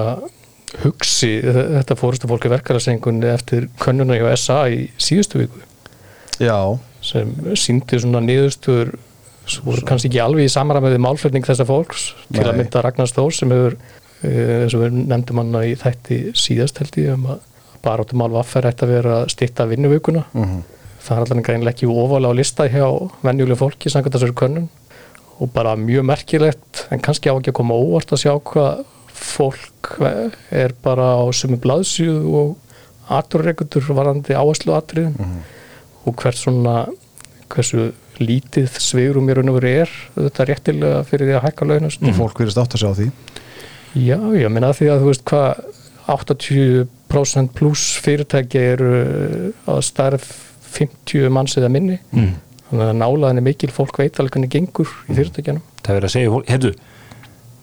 hugsi þetta fórustu fólki verkarasengunni eftir könnuna hjá SA í síðustu viku Já, sem síndi svona niðurstöður sem voru kannski ekki alveg í samræmiði málflutning þessa fólks til Nei. að mynda Ragnar Stór sem hefur eh, eins og við nefndum hann í þætti síðast held ég um að baráttum alveg aðferð ætti að vera að stýtta vinnuvikuna Mhm. það er allavega greinlega ekki ofalega á lista hjá venjulega fólki samkvæmt þessari könnun og bara mjög merkilegt en kannski á ekki að koma óvart að sjá hvað fólk er bara á sumu blaðsjöðu og aturreikundur varandi áherslu atriðum og hvers svona hversu lítið sveirum í raun og veru er þetta réttilega fyrir því að hækka launast og fólk verðist átt að sjá því. Já, ég meina því að þú veist hvað 80% pluss fyrirtæki eru að starf 50 manns eða minni mm. Þannig að nálaðin er mikil, fólk veit alveg hvernig gengur í fyrirtækjanum það er verið að segja, heyrðu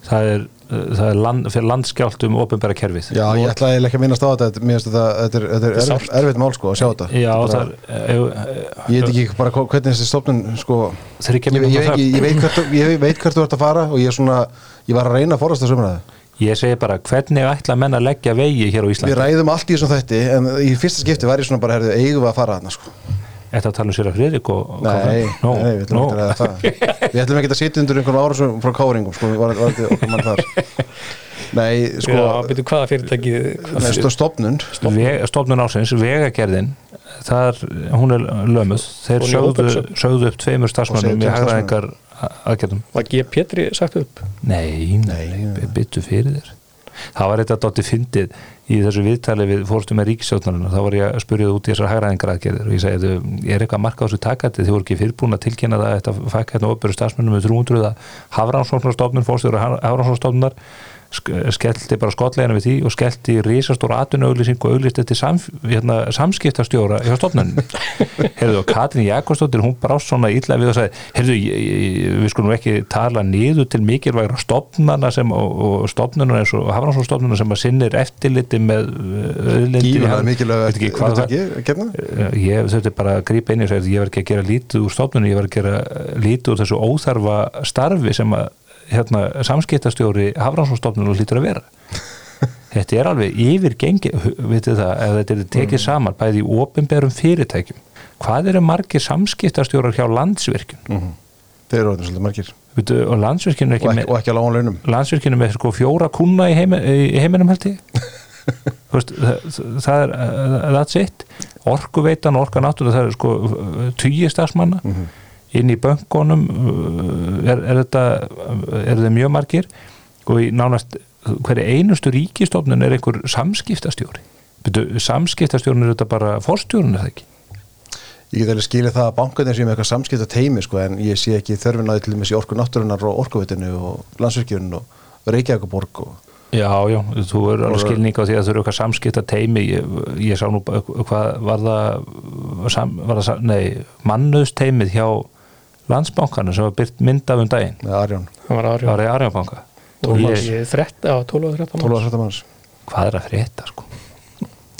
það er, uh, það er land, fyrir landskjált um ofinbæra kerfið. Já, ég ætla eiginlega ekki að minnast á þetta þetta- Mér finnst þetta, þetta er, þetta er Þetta er erfitt, erfitt mál sko að sjá þetta. Já, það er bara- Ég veit ekki bara hvernig þessi stofnun sko ég, ég, ég, ég, ég, veit hvert, þú- ég veit hvert þú ert að fara og ég er svona, ég var að reyna að forast þessu umræðu. Ég segi bara, hvernig ætla menn að leggja vegi hér á Við Íslandi? ræðum allt í þessum þætti en í fyrsta skipti var ég svona bara, herðu, eigum við að fara þarna sko Þetta að tala um sér að Friðrik og, Nei, no, nei, við ætlum no. ekki að ræða það Við ætlum ekki að sitja undir einhverjum árásum frá káringum sko, var, var þetta okkar mann þar. Nei, sko Já, byrju hvaða fyrirtæki stofnun. Stofnun. Ásins, vegagerðin. Þar, hún er lömuð. Þeir sögðu, sögðu upp tveimur starfsmannum í tveim hagræðingar aðgerðum. Var G. Pétri sagt upp? Nei, nei, Nei. byttu fyrir þér. Það var þetta dotti fyndið í þessu viðtali við fórstum með ríkisjóknarinn þá var ég að spurja það út í þessar hagræðingar aðgerðir og ég ég er eitthvað að marka á þessu takati þið voru ekki fyrirbúin að tilkynna það að þetta fækka hérna opveru stafsmennum með 300 að Hafrannsóknarstofnun, fórstjóður Hafrannsóknarstofnunar sk- skellti bara skotlegina við því og skellti risastóra atvinnuauglýsing og auglýsti til sam, hérna, samskiptastjóra hjá stofnunum heyrðu og Katrín Jakobsdóttir hún brást svona illa við og sagði heyrðu, við skulum ekki tala niður til mikilvægra stofnana sem, og, og stofnunum eins og hafrannsóknarstofnunum sem að sinnir eftirliti með það- að gerna ég þurfti bara að grípa inn þess að ég var ekki að gera lítið úr stofnunum, ég var að gera lítið úr þessu óþarfa starfi sem að hérna, samskiptastjóri Hafranssonstofnun lítur að vera. Þetta er alveg yfirgengi vitið það, ef þetta er tekið saman bæði í opinberum fyrirtækjum. Hvað eru margir samskiptastjórar hjá landsvirkjun? Mhm. Þeir eru svolítið margir. Vitu, og landsvirkjun er og ekki, ekki, og ekki að lága launum með landsvirkjun er með sko fjóra kuna í, heimi, í heiminum held ég. Veist, það, það er uh, that's it, orkuveitan og orka náttúrulega það er sko tugi stafsmanna Mhm. Inn í böngunum er, er þetta er þetta mjög margir? Og í nánast hverju einustu ríkistofnun er einhver samskiptastjóri? Byrju, samskiptastjórun er þetta bara forstjórun er það ekki? Ég get alveg skilið það að bankarnir séu með eitthvað samskipt að teimi sko, en ég sé ekki þörfin að til dæmis í orku náttúrunar og orkuvitinu og landsvirkjun og Reykjavíkuborg og Já, já, þú er alveg skilning á því að þú eru eitthvað samskipta teimi ég, ég sá nú hvað var það, sam, var það nei, mannuðsteimið hjá landsbankanu sem var byrt mynd af um daginn. Með Arjón, Það var það árið var í Arjónbanka 12 Ég- og 13, já, 12 og 13 12 og 13 manns hvað er að frétta sko?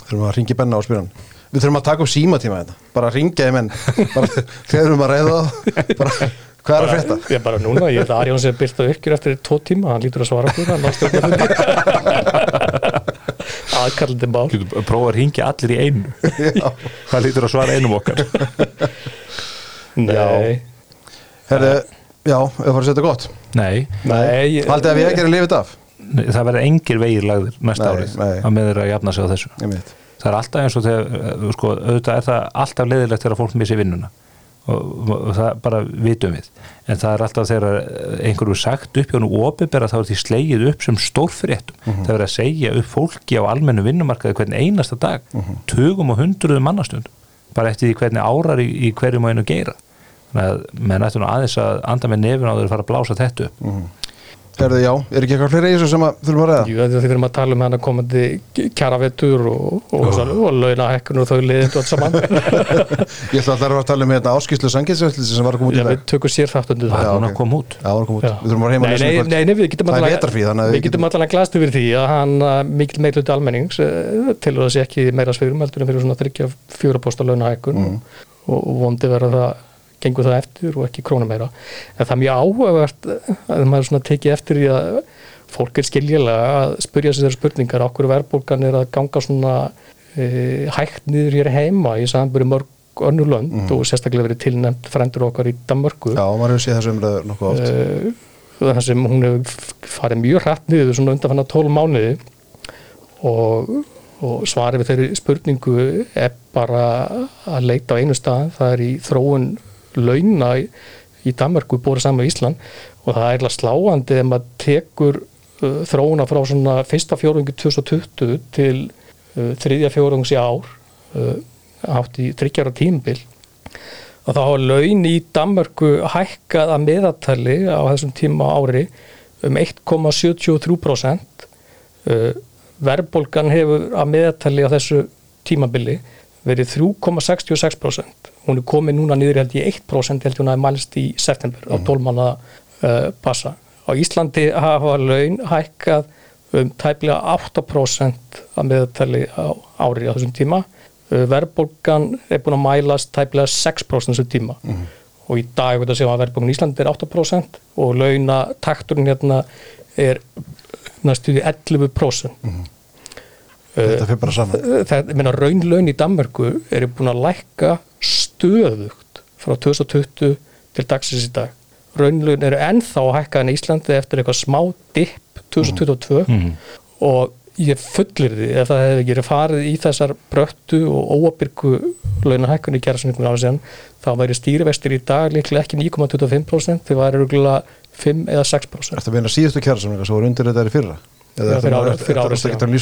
Þurfum að ringi Benna og spyrja hann. Við þurfum að taka upp símatíma þetta bara ringja í menn. Bara, þegar við erum að það. Bara, hvað er að frétta? Ég er bara núna, ég held að Arjón sem byrta ykkur eftir tvo tíma, hann lítur að svara okkur hann aðkallandi mál. Prófa að ringja allir í einu. Já. hvað lítur að svara einum okkar. Nei, Herðu, já, það var að setja gott. Nei, nei. Haldið að við ekki erum lifið af? Nei, það verður engir vegir lagðir næsta Nei, árið nei. að með þeirra að jafna sig á þessu. Ég veit það er alltaf eins og þegar eh, sko, auðvitað er það alltaf leiðilegt þegar fólk missi vinnuna. Og, og það bara vitum við. En það er alltaf þegar einhverju sagt upp hjá nú opibera þá er því slegið upp sem stórfréttum. Mhm. það er að segja upp fólki á almennu vinnumarkaði hvern einasta dag. Mhm. tugum og hundruðum mannastundum bara eftir því hvernig árar í, í hverjum og einu geira þannig að menn ættu nú aðeins að anda með nefn á þeir fara að blása þetta upp. Herðu, já, er ekki eitthvað fleiri í þessu sem að þurfum að ræða? Jú, því þurfum að tala um hana komandi kjaravetur og, og, og, og launahekkunum og þau liðindu alls saman. Ég ætla alltaf að tala um hérna áskýslu sanginsvöldlis sem var að koma út Já, í við dag tökum sér þátt undir það það. Er hún ok. að koma út. Já, var að koma út. Já. Við þurfum að heima að Nei, lesa nei, um nei, nei, við getum Það er að við getum allavega glæst yfir því að hann mikil meiklut almennings uh, til að það sé ekki meira sviðrum Mm. gengur það eftir og ekki krónum meira en það er mjög áhugavert uh, að maður svona tekið eftir því að fólk er skiljilega að spurja sér spurningar okkur verðbólgan er að ganga svona uh, hægt niður hér heima í samanbyrju mörg önnur lönd og sérstaklega verið tilnæmt frendur okkar í Danmörku. Já, maður hefur séð þessu umræður nokkuð oft uh, þar sem hún hefur farið mjög hrætt niður svona undanfanna 12 mánuði og, og svarið við þeirri spurningu er bara að leita á einu stað það er í þróun launa í, í Danmarku búið saman með Ísland og það er eiginlega sláandi ef maður tekur uh, þróuna frá svona fyrsta fjórungi 2020 til uh, þriðja fjórungs í ár uh, átt í þryggjara tímbil og þá hafa laun í Danmörku hækkað að meðatali á þessum tíma ári um 1,73% uh, verðbólgan hefur að meðatali á þessu tímabili verið 3,66% hún er komið núna niður held í 1% held hún að mælst í september á 12 manna uh, passa. Á Íslandi hafa laun hækkað um tæplega 8% að meðtali á ári á þessum tíma. Uh, verðbólgan er búin að mælast tæplega 6% þessum tíma. Og í dag veit að segja að verðbólgan í Íslandi er 8% og launatakturinn hérna er næstuði 11% Þetta fyrir bara saman. það, minna, raunlaun í Danmörku eru búin að lækka stöðugt frá 2020 til dagsins í dag. Raunlaun eru ennþá að hækka en Íslandi eftir eitthvað smá dipp 2022 og ég fullir því ef það hefði ekki farið í þessar bröttu og óabyrgu launahækkunni gerðsynningun á síðan þá væri stýrivestir í dag líklega ekki 9,25% þau væri rúglega 5 eða 6% Ertu að vinna síðustu kjærasamlinga sem voru undir þetta í fyrra? Já, fyrir ári- fyrir ári Þetta síðan. að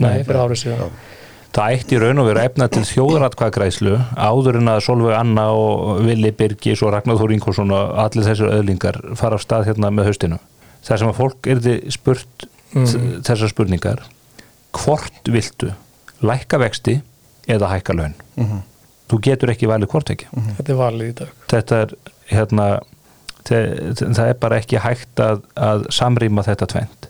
Nei, fyrir árið síðan Það ætti í raun og veru efna til þjóðratkvæðgræslu áður en að Solveig Anna og Vili Birgis og Ragnar Þór Ingolson og allir þessir öðlingar fara af stað hérna með haustinu. Það sem að fólk erði spurt mm. þessar spurningar hvort viltu lækka vexti eða hækka laun? Þú getur ekki valið hvort ekki. Þetta er valið í dag Þetta er hérna þe- það er bara ekki hægt að, að samrýma þetta tvent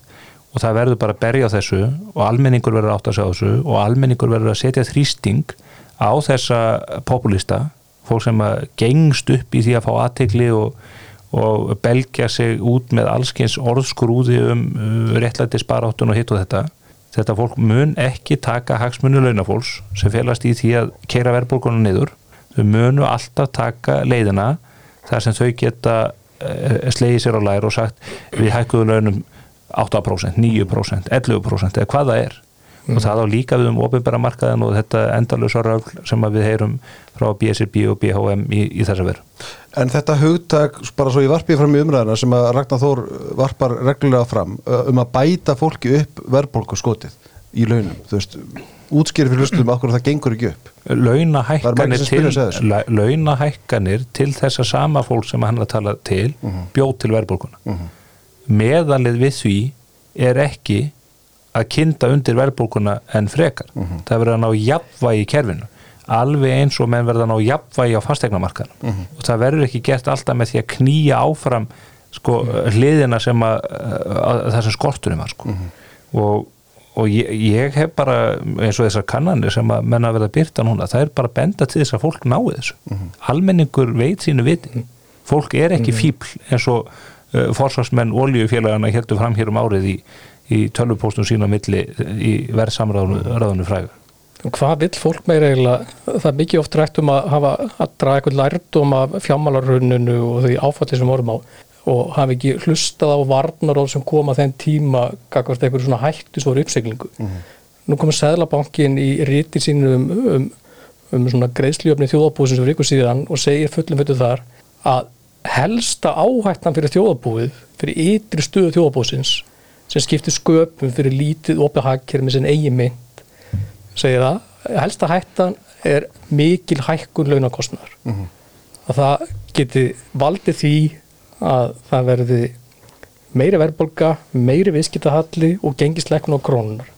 og það verður bara að berja þessu og almenningur verður átt að segja þessu og almenningur verður að setja þrýsting á þessa populista fólk sem að gengst upp í því að fá aðtegli og, og belgja sig út með allskins orðskrúði um uh, réttlæti sparáttun og hitt og þetta. Þetta fólk mun ekki taka hagsmunni launafólks sem felast í því að keira verðbólkunum niður. Þau munu alltaf taka leiðina þar sem þau geta uh, slegið sér á lær og sagt við hækkuðu launum 8%, 9%, 11% eða hvað það er og það á líka við um ofinbæra markaðin og þetta endalösa rögl sem að við heyrum frá BSRB og BHM í, í þessa veru. En þetta hugtak, bara svo ég varpi fram í umræðina sem að Ragnar Þór varpar reglulega fram uh, um að bæta fólki upp verðbólku skotið í launum, þú veist, útskýri fyrir hlustum okkur það gengur ekki upp. Launahækkanir til, að launahækkanir til þessa sama fólk sem hann að tala til Mhm. bjóð til verðbólkuna. Meðalið við því er ekki að kynda undir verðbólkuna en frekar. Mhm. Það verður að ná jafnvægi í kerfinu alveg eins og menn verða að ná jafnvægi á fastegnamarkaðan Mhm. og það verður ekki gert alltaf með því að knýja áfram sko, hliðina sem að, að, að það sem skorturum var sko. og, og ég, ég hef bara eins og þessar kannanir sem að menna að verða byrta núna, það er bara benda til þess að fólk náu þessu almenningur veit sínu viti fólk er ekki fíbl eins og forsvarsmenn oljufélagana heldur fram hér um árið í, í tölvupóstum sína milli í verðsamræðinu fræga Og Hvað vill fólk meira eiginlega? Það er mikið oft rætt um að hafa að draga eitthvað lærdum af fjármálaruninu og því áfalli sem vorum á og hafi ekki hlustað á varnaróð sem koma þeim tíma gagvart einhverju svona hættu svo uppseglingu. Nú komur Sæðlabankin í ríti sínu um, um, um svona greiðsljöfni þjóðabúsins fyrir ykkur síðan og segir fullum fyrir þar að helsta áhættan fyrir þjóðabúið, fyrir ytri stöðu þjóðabúsins sem skiptir sköpum fyrir lítið opið hagkerfi með sinn eigin mynd segir það, helsta hættan er mikil hækkun launakostnar að það geti valdið því að það verði meiri verðbolga, meiri viðskiptahalli og gengisleikun á krónunar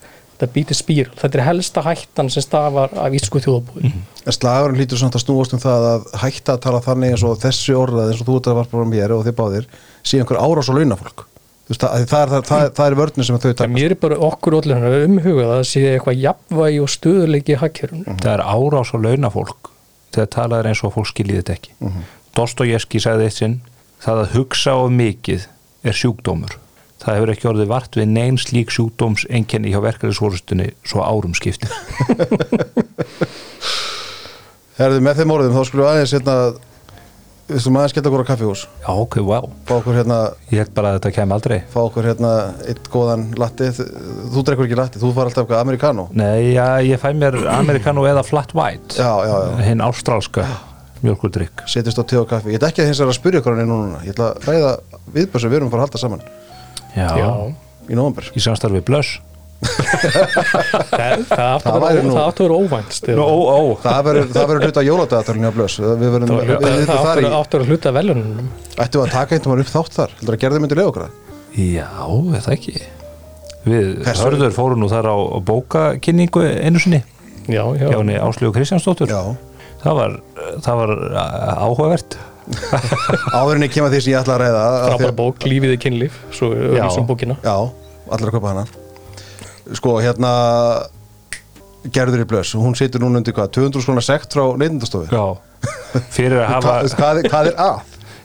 þetta býtir spíral, þetta er helsta hættan sem stafar af íslensku þjóðabúi En slagurinn lítur samt að snúast um það að hætta að tala þannig eins og þessi orðað eins og þú ert að varpa fram hér og þið báðir sé einhver árás á launafólk. Það, það, það, það, það er vörnum sem þau það taka. mér er bara okkur allir umhugað að það sé eitthvað jafnvægi og stöðuleiki í hagkerfinu. Það er árás á launafólk þegar talað er eins og fólk skiljið þetta ekki. Mm -hmm. Dostojevski sagði eitt sinn það að hugsa of mikið er sjúkdómur það hefur ekki orðið vart við neyn slík sjúkdóms enkenni hjá verkefnisvorustunni svo árum skiptir Herðu með þeim orðum þá skulum við aðeins hérna við skulum aðeins geta okkur á kaffihús? Já ok, wow, fá okkur hérna ég held bara að þetta kem aldrei. fá okkur hérna eitt góðan latti þú drekkur ekki latti, þú far alltaf eitthvað amerikano nei, já, ég fæ mér amerikano eða flat white. Já, já, já, hinn ástrálska mjölkurdrykk setjast á te og kaffi. Ég ætla ekki að hins að spyrja okkur hann í núna. Ég ætla að ræða viðbjörn sem við erum að fara að halda saman já, Já, í nóvember. Í samstarfi blöss það, það Það að vera að vera óvænt Stefán. ó, ó, það verður hluta jóladagatalinu á blöss það í að- að hluta velunum ættum við að taka eintum var upp þátt þar? Heldur að gerði myndi lega okkur Já, er það ekki? Við hörður fórum nú þar á, á bókakynningu einu sinni. Já, já, hjá henni Áslögu Kristjánsdóttur. Já, það var, það var uh, áhugavert áðurinni kemur því sem ég ætla að ræða frábæra bók, lífið í kynlíf svo auðvitsum bókina. Já, allir að kaupa hana. Sko, hérna Gerður í blöss, hún situr núna undir hvað 200 skona sekt frá neytindastofu Já, fyrir að hafa Hvað, hvað, er- er að?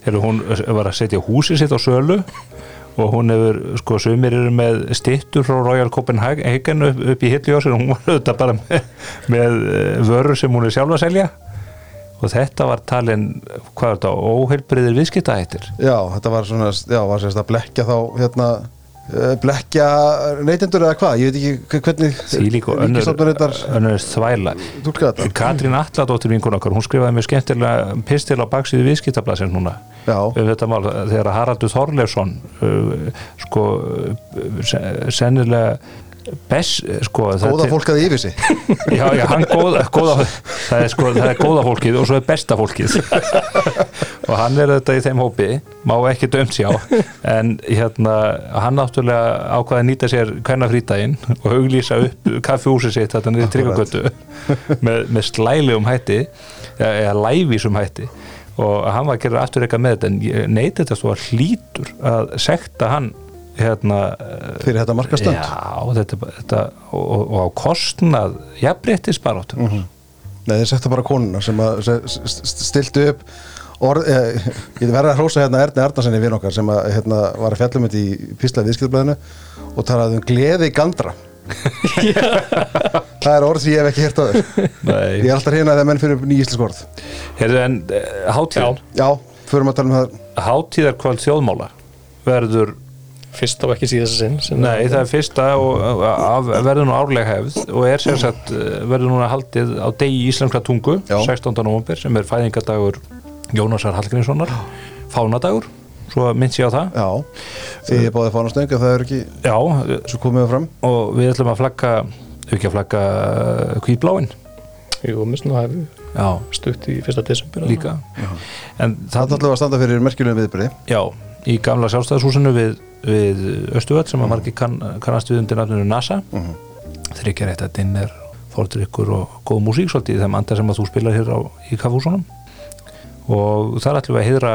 Heru, hún var að setja húsið sitt á sölu og hún hefur, sko, sumir eru með stittur frá Royal Copenhagen upp, upp í hillujósir og hún var auðvitað bara með, með vörur sem hún er sjálf að selja og þetta var talin, hvað er þetta, óheilbriðir viðskiptahættir? Já, þetta var svona, já, var sérst að blekja þá hérna eh, blekja neytendur eða hvað, ég veit ekki hvernig Þvílík og önnur, þvæla. Katrín Alladóttir vinkun okkar, hún skrifaði mjög skemmtilega pistil á baksíðu viðskiptablasins núna Já, um þetta mál þegar Haraldur Þorleifsson uh, sko uh, se- sennilega best sko góða fólk að yfir sig. Já, já, hann góða, góða það er sko, það er góða fólkið og svo er besta fólkið. Og hann er þetta í þeim hópi má ekki dömt sjá. En hérna, hann náttúrulega ákvaði að nýta sér hvernig frítaginn og auglýsa upp kaffihúsið sitt þetta niður tryggagötu með, með slælegum hætti eða, lævísum hætti. Og hann var að gera aftur eitthvað með þetta en neyti þetta svo að hlýtur að sekta hann hérna fyrir þetta markastönd Já, þetta, þetta og, og, á kostnað jafnréttisbaráttur mm Nei, þeir setja bara konuna sem að stiltu upp orð, eh, ég verði að hrósa hérna Erni Arnarssoni vinn okkar sem að, hérna, var að fjallum þetta í písla viðskiptablaðinu og talaði um gleði gandra. Það er orð sem ég hef ekki heyrt á þér ég er alltaf hérna þegar menn fyrir ný íslensk orð. Heyrðu, en uh, hátíð, já, förum að tala um það. Hátíðarkvöld þjóðmála verður, fyrst á ekki síðast sinn nei það er fyrsta og af, verður nú árleg hefð og er sem sagt, eh, verður núna haldið á degi íslenska tungu, Já. 16. november sem er fæðingadagur Jónasar Hallgrímssonar fánadagur, svo minnst ég á það. Já, því ég báði fánastöng en það er ekki Já, svo komið við fram. Og við ætlum að flagga ekki að flagga hvítbláin Jú, minnst nú hafi Já, stutt í fyrsta desember líka. en það það, ætlum að standa fyrir merkjulegum viðbyrði já, í gamla sjálfstæðshúsinu við, við Östuvöld sem að margir kann, kannast við undir nafninu NASA. Mhm. þryggja rétt að dinner fordrykkur og góð músík svolítið í þeim anda sem að þú spilar hér á, í kaffhúsunum og þar ætlum við að heyra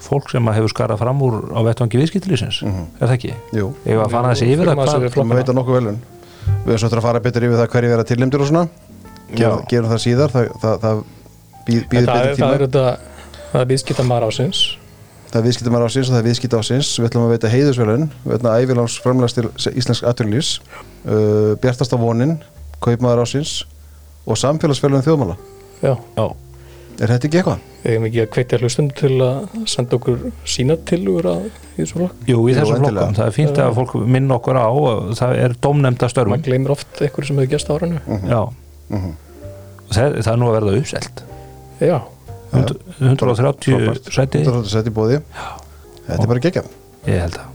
fólk sem að hefur skarað fram úr á vettvangi viðskiptilísins, Mhm. er það ekki? Jú, Ef að fara þessi yfir það veitum nokkuð velun við erum svo eftir að fara betur yfir það hverju vera tilnæmdur og svona. Ger, gerum það síðar. Það, það, það býður það, betur er, tíma. það er þetta það er viðskipta maður ásins Það er viðskiptamæður ásins og það er viðskipta ásins. Við ætlum að veita heiðusvelun, við ætlum að æviláns framlega til íslensk atvinnulífs, uh, bjartasta vonin, kaupmaður ásins og samfélagsvelun þjóðmála. Já, Já, Er þetta ekki eitthvað? eigum ekki að hvetja hlustund til að senda okkur sína tilugur að í þessu flokk jú, í þessum flokkum, það er fínt að fólk minna okkur á og það er dómnefnda störfum. Maður gleymir oft eitthvað sem hefur gæst á árinu. Já, Mhm. og það, það er nú að verða uppselt Já, Hund- 130 Frábært. sæti Þetta er þetta í bóði. Þetta er bara geggjað. ég held að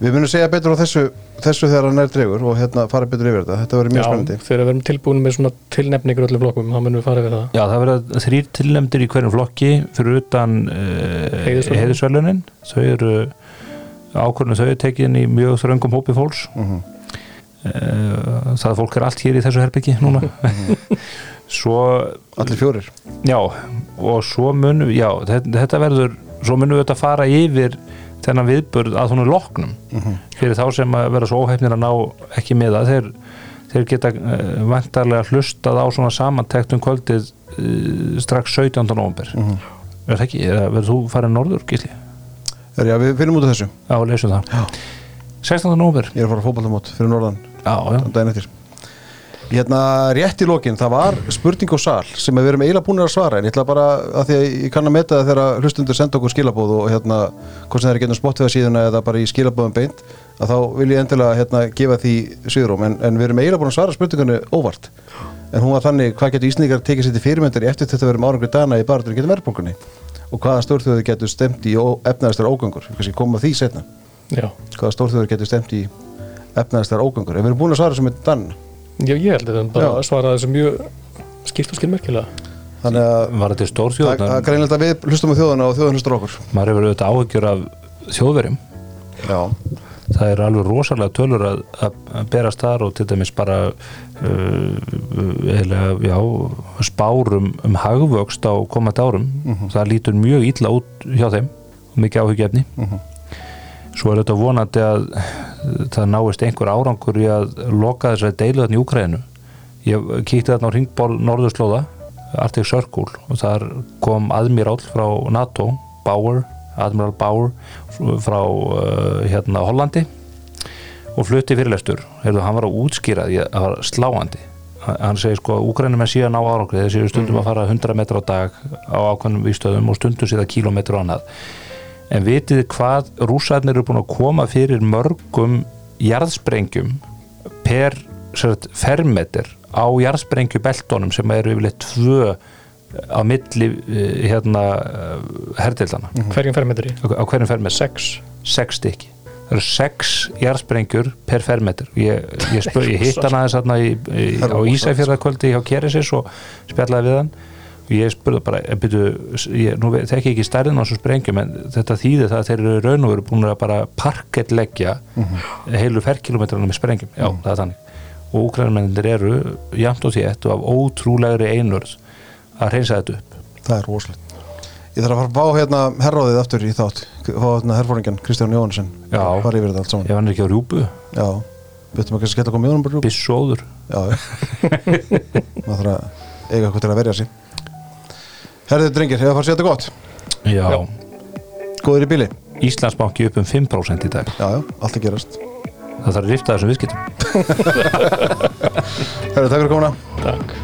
Við munum segja betur á þessu, þessu þegar hann er dregur og hérna fara betur yfir þetta. Þetta verður mjög já spennandi. þegar við erum tilbúin með svona tilnefningur öllum flokkum, þá munum við fara við það Já, það verða þrýr tilnefndir í hverjum flokki fyrir utan uh, Heiðursverðlaunin. heiðusverlunin þau eru ákvörnum þau er tekin í mjög þröngum hópi fólks Mhm. uh, það fólk er allt hér í þessu herbyggi núna svo Allir fjórir. já, og svo munum já, þetta, verður, svo munum við þetta fara yfir þennan viðburð að hún er loknum Mhm. fyrir þá sem að vera svo óhefnir að ná ekki með það þeir, þeir geta uh, vantarlega hlustað á svona samantekt um kvöldið uh, strax 17. november Mhm. er það ekki, verður þú farið norður gísli? Er, já, við finnum út af þessu. Já, leysum það Já. 16. november Ég er að fara fótballtamót fyrir norðan. Já, já, daginn eftir Hérna rétt í lokin, það var spurning og sal sem við erum eiginlega búin að svara en ég ætla bara að því að ég kann að meta það þegar hlustundur senda okkur skilabóð og hérna hvort sem það er getum spottið síðuna eða bara í skilabóðum beint að þá vil ég endilega hérna gefa því sviðrum en, en við erum eiginlega búin að svara spurningunni óvart. En hún var þannig hvað getur Ísningar tekið sér til fyrirmyndar í eftir þetta verðum árangri dana í baratur getum verðbunkunni og hvaða stórþjóður getur stemt í efnaðastar ógöngur, ég kannski koma því setna Já, hvaða stórþjóður getur stemt í efnaðastar ógöngur? En við erum búin að svara sem er dann já ég held að við bara Já. að svara þessu mjög skýrt og skilmerkilega. Þannig að var þetta það, það stórþjóðnar er greinilegt að við hlustum á þjóðuna og þjóðun hlustur okkur. Maður hefur auðvitað áhyggjur af þjóðverjum. Já, það er alveg rosalega tölur að, að berast þar og til dæmis bara uh, eða, já, spárum um hagvöxt á komandi árum. Það lítur mjög illa út hjá þeim og mikið áhugjefni svo er þetta vonandi að það náist einhver árangur í að loka þessari deilu þarna í Úkræðinu ég kíkti þarna á ringból Norðurslóða Arctic Circle og þar kom aðmiráll frá NATO Bauer, Admiral Bauer frá uh, hérna Hollandi og flutti fyrirlestur. Heyrðu, hann var að útskýra því að það var sláandi. Hann- segir sko að Úkrænum er síðan á árangri. Þeir séu stundum að fara 100 metra á dag á ákveðnum vístöðum og stundum síðan kílómetru á annað en vitið hvað rússarnir eru búin að koma fyrir mörgum jarðsprengjum per fermeter á jarðsprengjubeltunum sem eru yfirleitt tvö á milli eh, hérna herdildana hverjum fermetri? á hverjum fermeter? Sex. Sex stykki. Það eru sex jarðsprengjur per fermeter. Ég, ég, ég hitt hann aðeins á Ísæfjörðarkvöldi hjá Kerisis og spjallaði við hann og ég spurði bara, eh, byrju, ég, nú þekki ég ekki stærðin á þessum sprengjum en þetta þýðir það að þeir eru í raun og veru búin að bara parkettleggja heilu ferkilometrana með sprengjum. Já, það er þannig. Og úkrænumennir eru jafnt og þétt og af ótrúlegri einurð að reynsa þetta upp. Það er rosalegt. Ég þarf að fara að fá hérna herróðið aftur í þátt. Fá hérna herfóringjan Kristján Jóhannesson. Já. fara yfir þetta allt saman. Ef hann er ekki á rjúpu, Já, betur maður kannski að geta komið honum bara rjúpa bissóður Já, já. Maður þarf að eiga eitthvað til að verja sig Herðið drengir, hefur að fara að setja gott? Já, Góður í bíli Íslandsbanki upp um 5% í dag. Já, já, allt að gerast. Það þarf að rifta þessum viðskiptum. Herðið, takk fyrir komuna. Takk